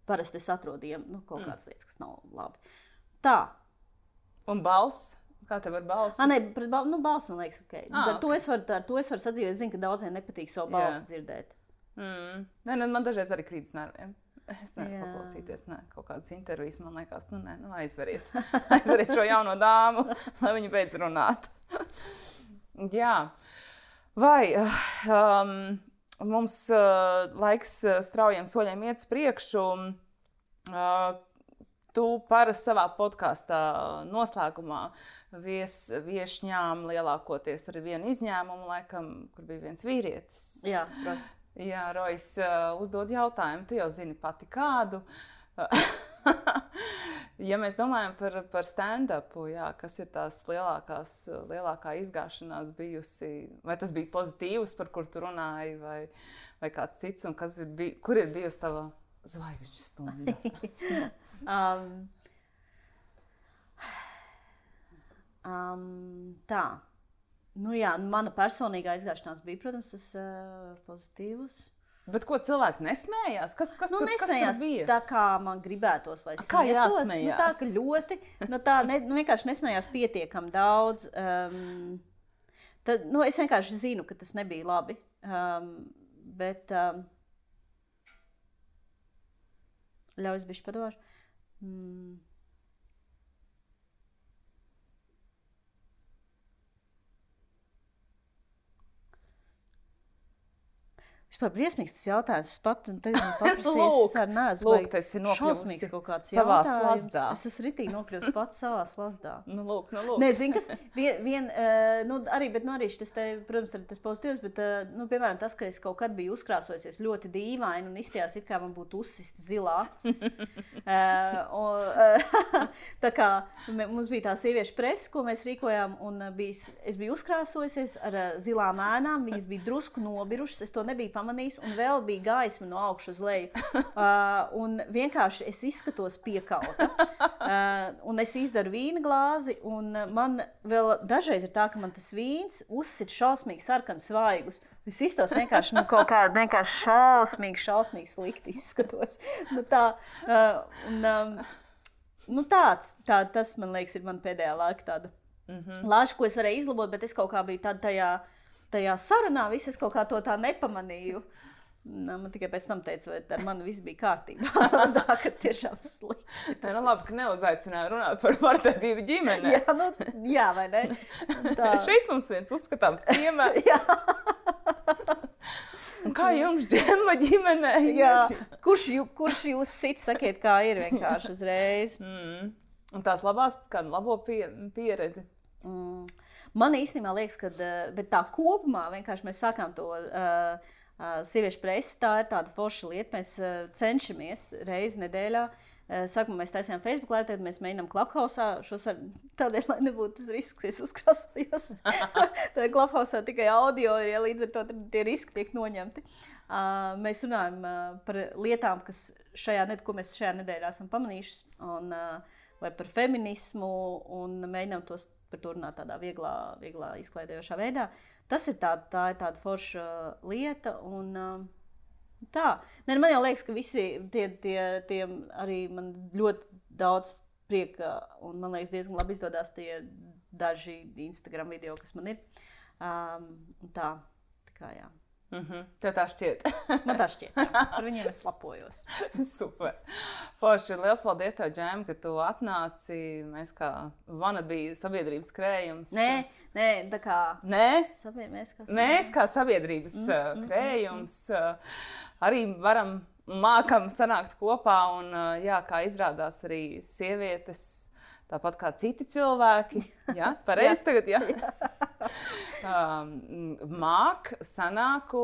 Parasti es atrodu nu, kaut mm. kādas mm. lietas, kas nav labi. Tā. Un balss? Kā tev ar balsi? Nē, pret bal nu, balsi man liekas, ok. Ah, ar, okay. To es varu, ar to es varu sadzīvot. Es zinu, ka daudziem nepatīk savu balsi yeah. dzirdēt. Mm. Nē, nē, man dažreiz arī krīt nerviem. Es nevaru paklausīties, ne, kaut kādas intervijas. Man liekas, nu, nē, nu, aizveriet. aizveriet šo jauno dāmu, lai viņa beidz runāt. Jā, vai um, mums uh, laiks uh, straujiem soļiem iet uz priekšu. Uh, tu parasti savā podkāstā noslēgumā vies, viesņām lielākoties ar vienu izņēmumu, laikam, kur bija viens vīrietis. Jā, Rojas. Jā, Rojas uh, uzdod jautājumu, tu jau zini pati kādu. Ja mēs domājam par, par stand-upu, kas ir tās lielākās, lielākā izgāšanās bijusi, vai tas bija pozitīvs, par kur tu runāji, vai, vai kāds cits, un ir bij, kur ir bijusi tava zvaigžņu stunda? um, um, tā. Nu, jā, mana personīgā izgāšanās bija, protams, tas uh, pozitīvs. Bet ko cilvēki nesmējās? Kas, kas, nu, tur, nesmējās kas tur bija? Tā kā man gribētos, lai es to jāsmējās. Nu, tā kā ļoti, nu, tā ne, nu, vienkārši nesmējās pietiekami daudz. Um, tad, nu, es vienkārši zinu, ka tas nebija labi. Um, bet um, ļauj es bišķi padošu. Mm. Vispār briesmīgs tas jautājums. Es pat paprasīju, ar neesmu lūk, tas ir šausmīgs kaut kāds savā slazdā. Es esmu ritīgi nokļuvis pats savā slazdā. nu, lūk, nu, lūk. Nē, zini, kas vien, vien uh, nu, arī, bet, nu, arī šis, te, protams, ir tas pozitīvs, bet, uh, nu, piemēram, tas, ka es kaut kad biju uzkrāsojusies ļoti dīvaini un izstījās, it kā man būtu uzsist zilā acis. uh, tā kā mums bija tā sieviešu presa, ko mēs rīkojām, un bijis, es biju uzkrāsojusies ar zilām ēnām, viņas bija drusku nobirušas, es to nebiju pamanījis, un vēl bija gaisma no augšas uz leju. Uh, un vienkārši es izskatos piekauta. Uh, un es izdaru vīna glāzi, un man vēl dažreiz ir tā, ka man tas vīns uzsit šausmīgi sarkanu svaigus. Es iztos vienkārši nu, kaut kā vienkārši šausmīgi, šausmīgi slikti izskatos. Nu, tā, uh, un, um, nu, tāds, tā, tas, man liekas, ir man pēdējā laika tāda mm -hmm. lāča, ko es varēju izlabot, bet es kaut kā biju tādā tajā tajā sarunā viss es kaut kā to tā nepamanīju. Nu, man tikai pēc tam teica, vai ar mani viss bija kārtībā. tā kā tiešām slikti. Tā ir nu labi, ka neuzaicināja runāt par vardarbību ģimenē. jā, nu, jā, vai ne? Tā. Šeit mums viens uzskatāms piemērs. Un kā jums džema ģimenē? jā, kurš, jū, kurš jūs sit, sakiet, kā ir vienkārši uzreiz. Mm. Un tās labās, kāda labo pie, pieredzi? Mm. Man īstenībā liekas, ka eh, tā kopumā vienkārši mēs sākām to. Uh, Uh, sieviešu presa tā ir tāda forša lieta. Mēs uh, cenšamies reizi nedēļā Sākumā mēs taisījām Facebook live, tad mēs mēģinām. Šos ar tādēļ, lai nebūtu tas risks, ka es uzkrāsojos. tad Clubhouse tikai audio, ja līdz ar to tie riski tiek noņemti. Uh, mēs runājam uh, par lietām, kas šajā, ned ko mēs šajā nedēļā esam pamanījuši, un, uh, vai par feminismu, un mēģinām tos par to runāt tādā vieglā, vieglā izklaidējošā veidā. Tas ir tā, tā ir tāda forša lieta. Un, uh, tā. Ne, man jau liekas, ka visi tie, tie, tie arī man ļoti daudz prieka, un man liekas, diezgan labi izdodas tie daži Instagram video, kas man ir. Um, tā, tā kā jā. Mm -hmm. Tev tā šķiet. Man tā šķiet. Jā. Ar viņiem es lapojos. Super. Forši, liels paldies tev, Džēm, ka tu atnāci. Mēs kā vanabija sabiedrības krējums. Nē, nē, tā kā. Nē? Sabie, mēs kā, mēs kā sabiedrības mm, mm, krējums mm. arī varam, mākam sanākt kopā un, jā, kā izrādās arī sievietes tāpat kā citi cilvēki. Jā, pareizi tagad. Jā. um, māk, sanāku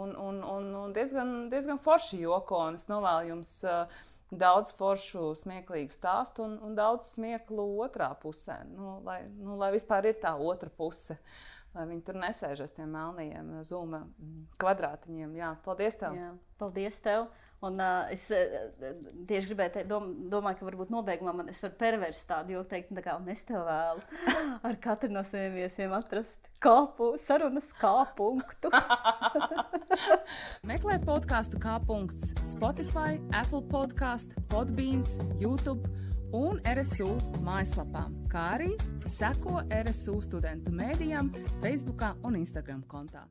un, un, un, un diezgan, diezgan forši joko. Un es novēlu jums uh, daudz foršu, smieklīgu stāstu un, un daudz smieklu otrā pusē. Nu, lai, nu, lai vispār ir tā otra puse. Lai viņi tur nesēžas tiem melnajiem zūma kvadrātiņiem. Jā, paldies tev! Jā, paldies tev! Un, uh, es uh, tieši gribēju teikt, dom, domāju, ka varbūt nobeigumā man es varu perverst tādu joku, teikt, tā kā, un es tev vēlu ar katru no saviem viesiem atrast kāpu, sarunas kā punktu. Meklē podkāstu kā punkts Spotify, Apple podkāstu, Podbeans, YouTube un RSU mājaslapā, kā arī seko RSU studentu mēdījām, Facebook un Instagram kontā.